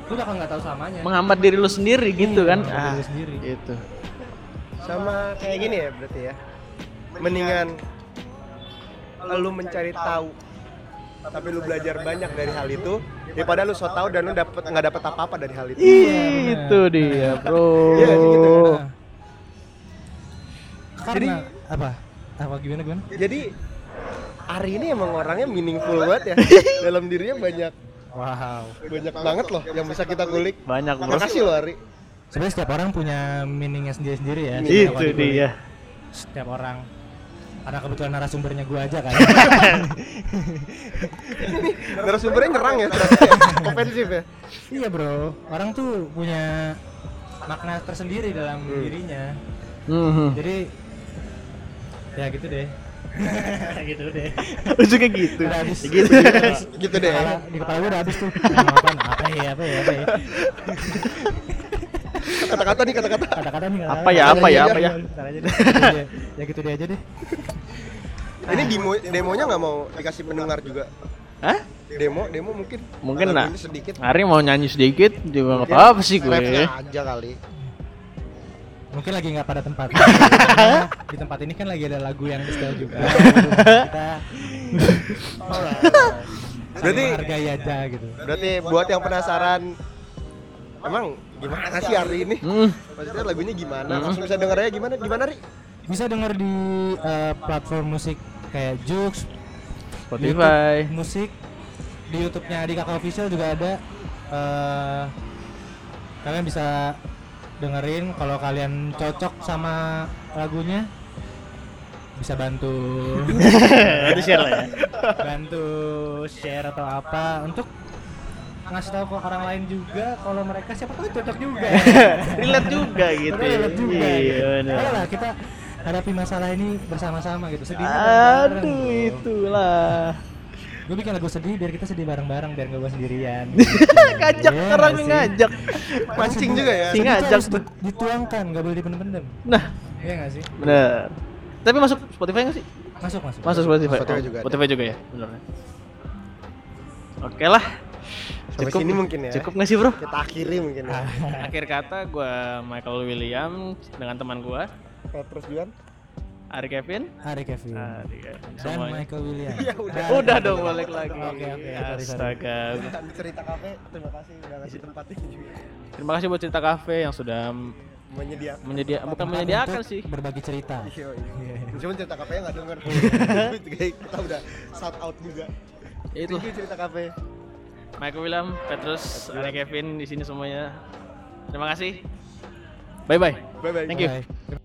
S3: lu bakal nggak tahu selamanya.
S1: Menghambat diri lu sendiri gitu kan.
S3: menghambat
S1: Ah,
S3: diri sendiri.
S1: itu.
S2: sama kayak gini ya berarti ya mendingan lu mencari tahu tapi lu belajar banyak dari hal itu daripada lu so tahu dan lu dapet nggak dapet apa apa dari hal itu
S1: Ih, itu dia, Bro.
S2: Iya sih gitu?
S3: Nah. Karena
S2: Jadi-
S3: apa? Apa gimana gimana?
S2: jadi Ari ini emang orangnya meaningful banget ya dalam dirinya banyak
S3: Wow.
S2: Banyak banget loh yang bisa kita kulik.
S1: Banyak bro.
S2: Makasih lo Ari.
S3: Sebenarnya setiap orang punya meaningnya sendiri-sendiri ya.
S1: Itu dia.
S3: Setiap orang. Karena kebetulan narasumbernya gua aja kan.
S2: Narasumbernya nyerang ya, ya. ofensif ya.
S3: iya bro. Orang tuh punya makna tersendiri dalam dirinya.
S1: Mhm.
S3: Jadi ya gitu deh. gitu deh.
S1: Ujungnya gitu.
S3: Udah habis.
S1: Ya gitu.
S2: Gitu deh.
S3: Kepala, di kepala gua udah habis tuh. Apa ya? Apa ya? Apa ya?
S2: Kata-kata nih kata-kata.
S3: Kata-kata nih. kata-kata.
S1: Apa ya, apa ya, apa ya?
S3: Ya gitu deh aja deh.
S2: Ini demo demonya nggak mau dikasih pendengar juga.
S1: Hah?
S2: Demo, demo mungkin.
S1: Mungkin lah.
S2: ini sedikit.
S1: Ari mau nyanyi sedikit juga nggak apa-apa sih gue.
S2: Aja kali.
S3: Mungkin lagi nggak pada tempat. Di tempat ini kan lagi ada lagu yang di setel juga. Kita
S2: Berarti
S3: menghargai aja gitu.
S2: berarti buat yang penasaran emang gimana sih hari ini?
S1: Hmm.
S2: Maksudnya lagunya gimana?
S1: Hmm.
S2: Langsung bisa denger aja gimana? Gimana, Ri?
S3: Bisa denger di eh, platform musik kayak Joox,
S1: Spotify.
S3: YouTube musik di YouTube-nya Adika Official juga ada. Eh, kalian bisa dengerin kalau kalian cocok sama lagunya bisa bantu
S1: Itu share lah ya.
S3: bantu share atau apa untuk ngasih tahu ke orang lain juga kalau mereka siapa tahu cocok juga
S1: Relate juga gitu.
S3: Relate juga
S1: Iya,
S3: gitu. Ayolah kita hadapi masalah ini bersama-sama gitu sedih
S1: Aduh,
S3: bro.
S1: itulah.
S3: gue bikin lagu sedih biar kita sedih bareng-bareng biar gak gue sendirian
S1: ngajak
S3: Iya
S1: orang
S3: sih?
S1: ngajak.
S2: Mancing juga ya.
S3: Tuh
S1: ngajak
S3: dituangkan gak boleh dipendem-pendem
S1: Nah,
S3: iya gak sih
S1: bener. Tapi masuk Spotify nggak sih?
S3: masuk masuk
S1: Masuk Spotify.
S2: Spotify
S1: Oh,
S2: juga ada.
S1: Spotify juga ya, bener. Oke lah.
S2: Sampai sini mungkin ya.
S1: Cukup nggak sih bro?
S2: Kita akhiri mungkin ya.
S1: Akhir kata gue Michael William dengan teman gue
S2: Petrus Juan.
S1: Ari Kevin.
S3: Ari Kevin
S1: Ari Kevin.
S3: dan
S1: Semuanya.
S3: Michael William
S2: Ya udah.
S1: Udah dong balik lagi.
S3: Oke, oke, sorry, sorry.
S1: Astaga.
S2: Cerita kafe, terima kasih udah ngasih tempat ini juga.
S1: Terima kasih buat cerita kafe yang sudah
S2: Menyediakan.
S1: menyedia bukan
S3: Tempat
S1: menyediakan sih.
S3: berbagi cerita
S2: Iya, iya. Cuma cerita kafe nggak denger. Kayak kita udah shout out juga.
S1: Ya itu
S2: cerita kafe.
S1: Michael William, Petrus, Ari Kevin di sini semuanya. Terima kasih. Bye bye.
S2: Bye bye.
S1: Thank you.
S3: Bye.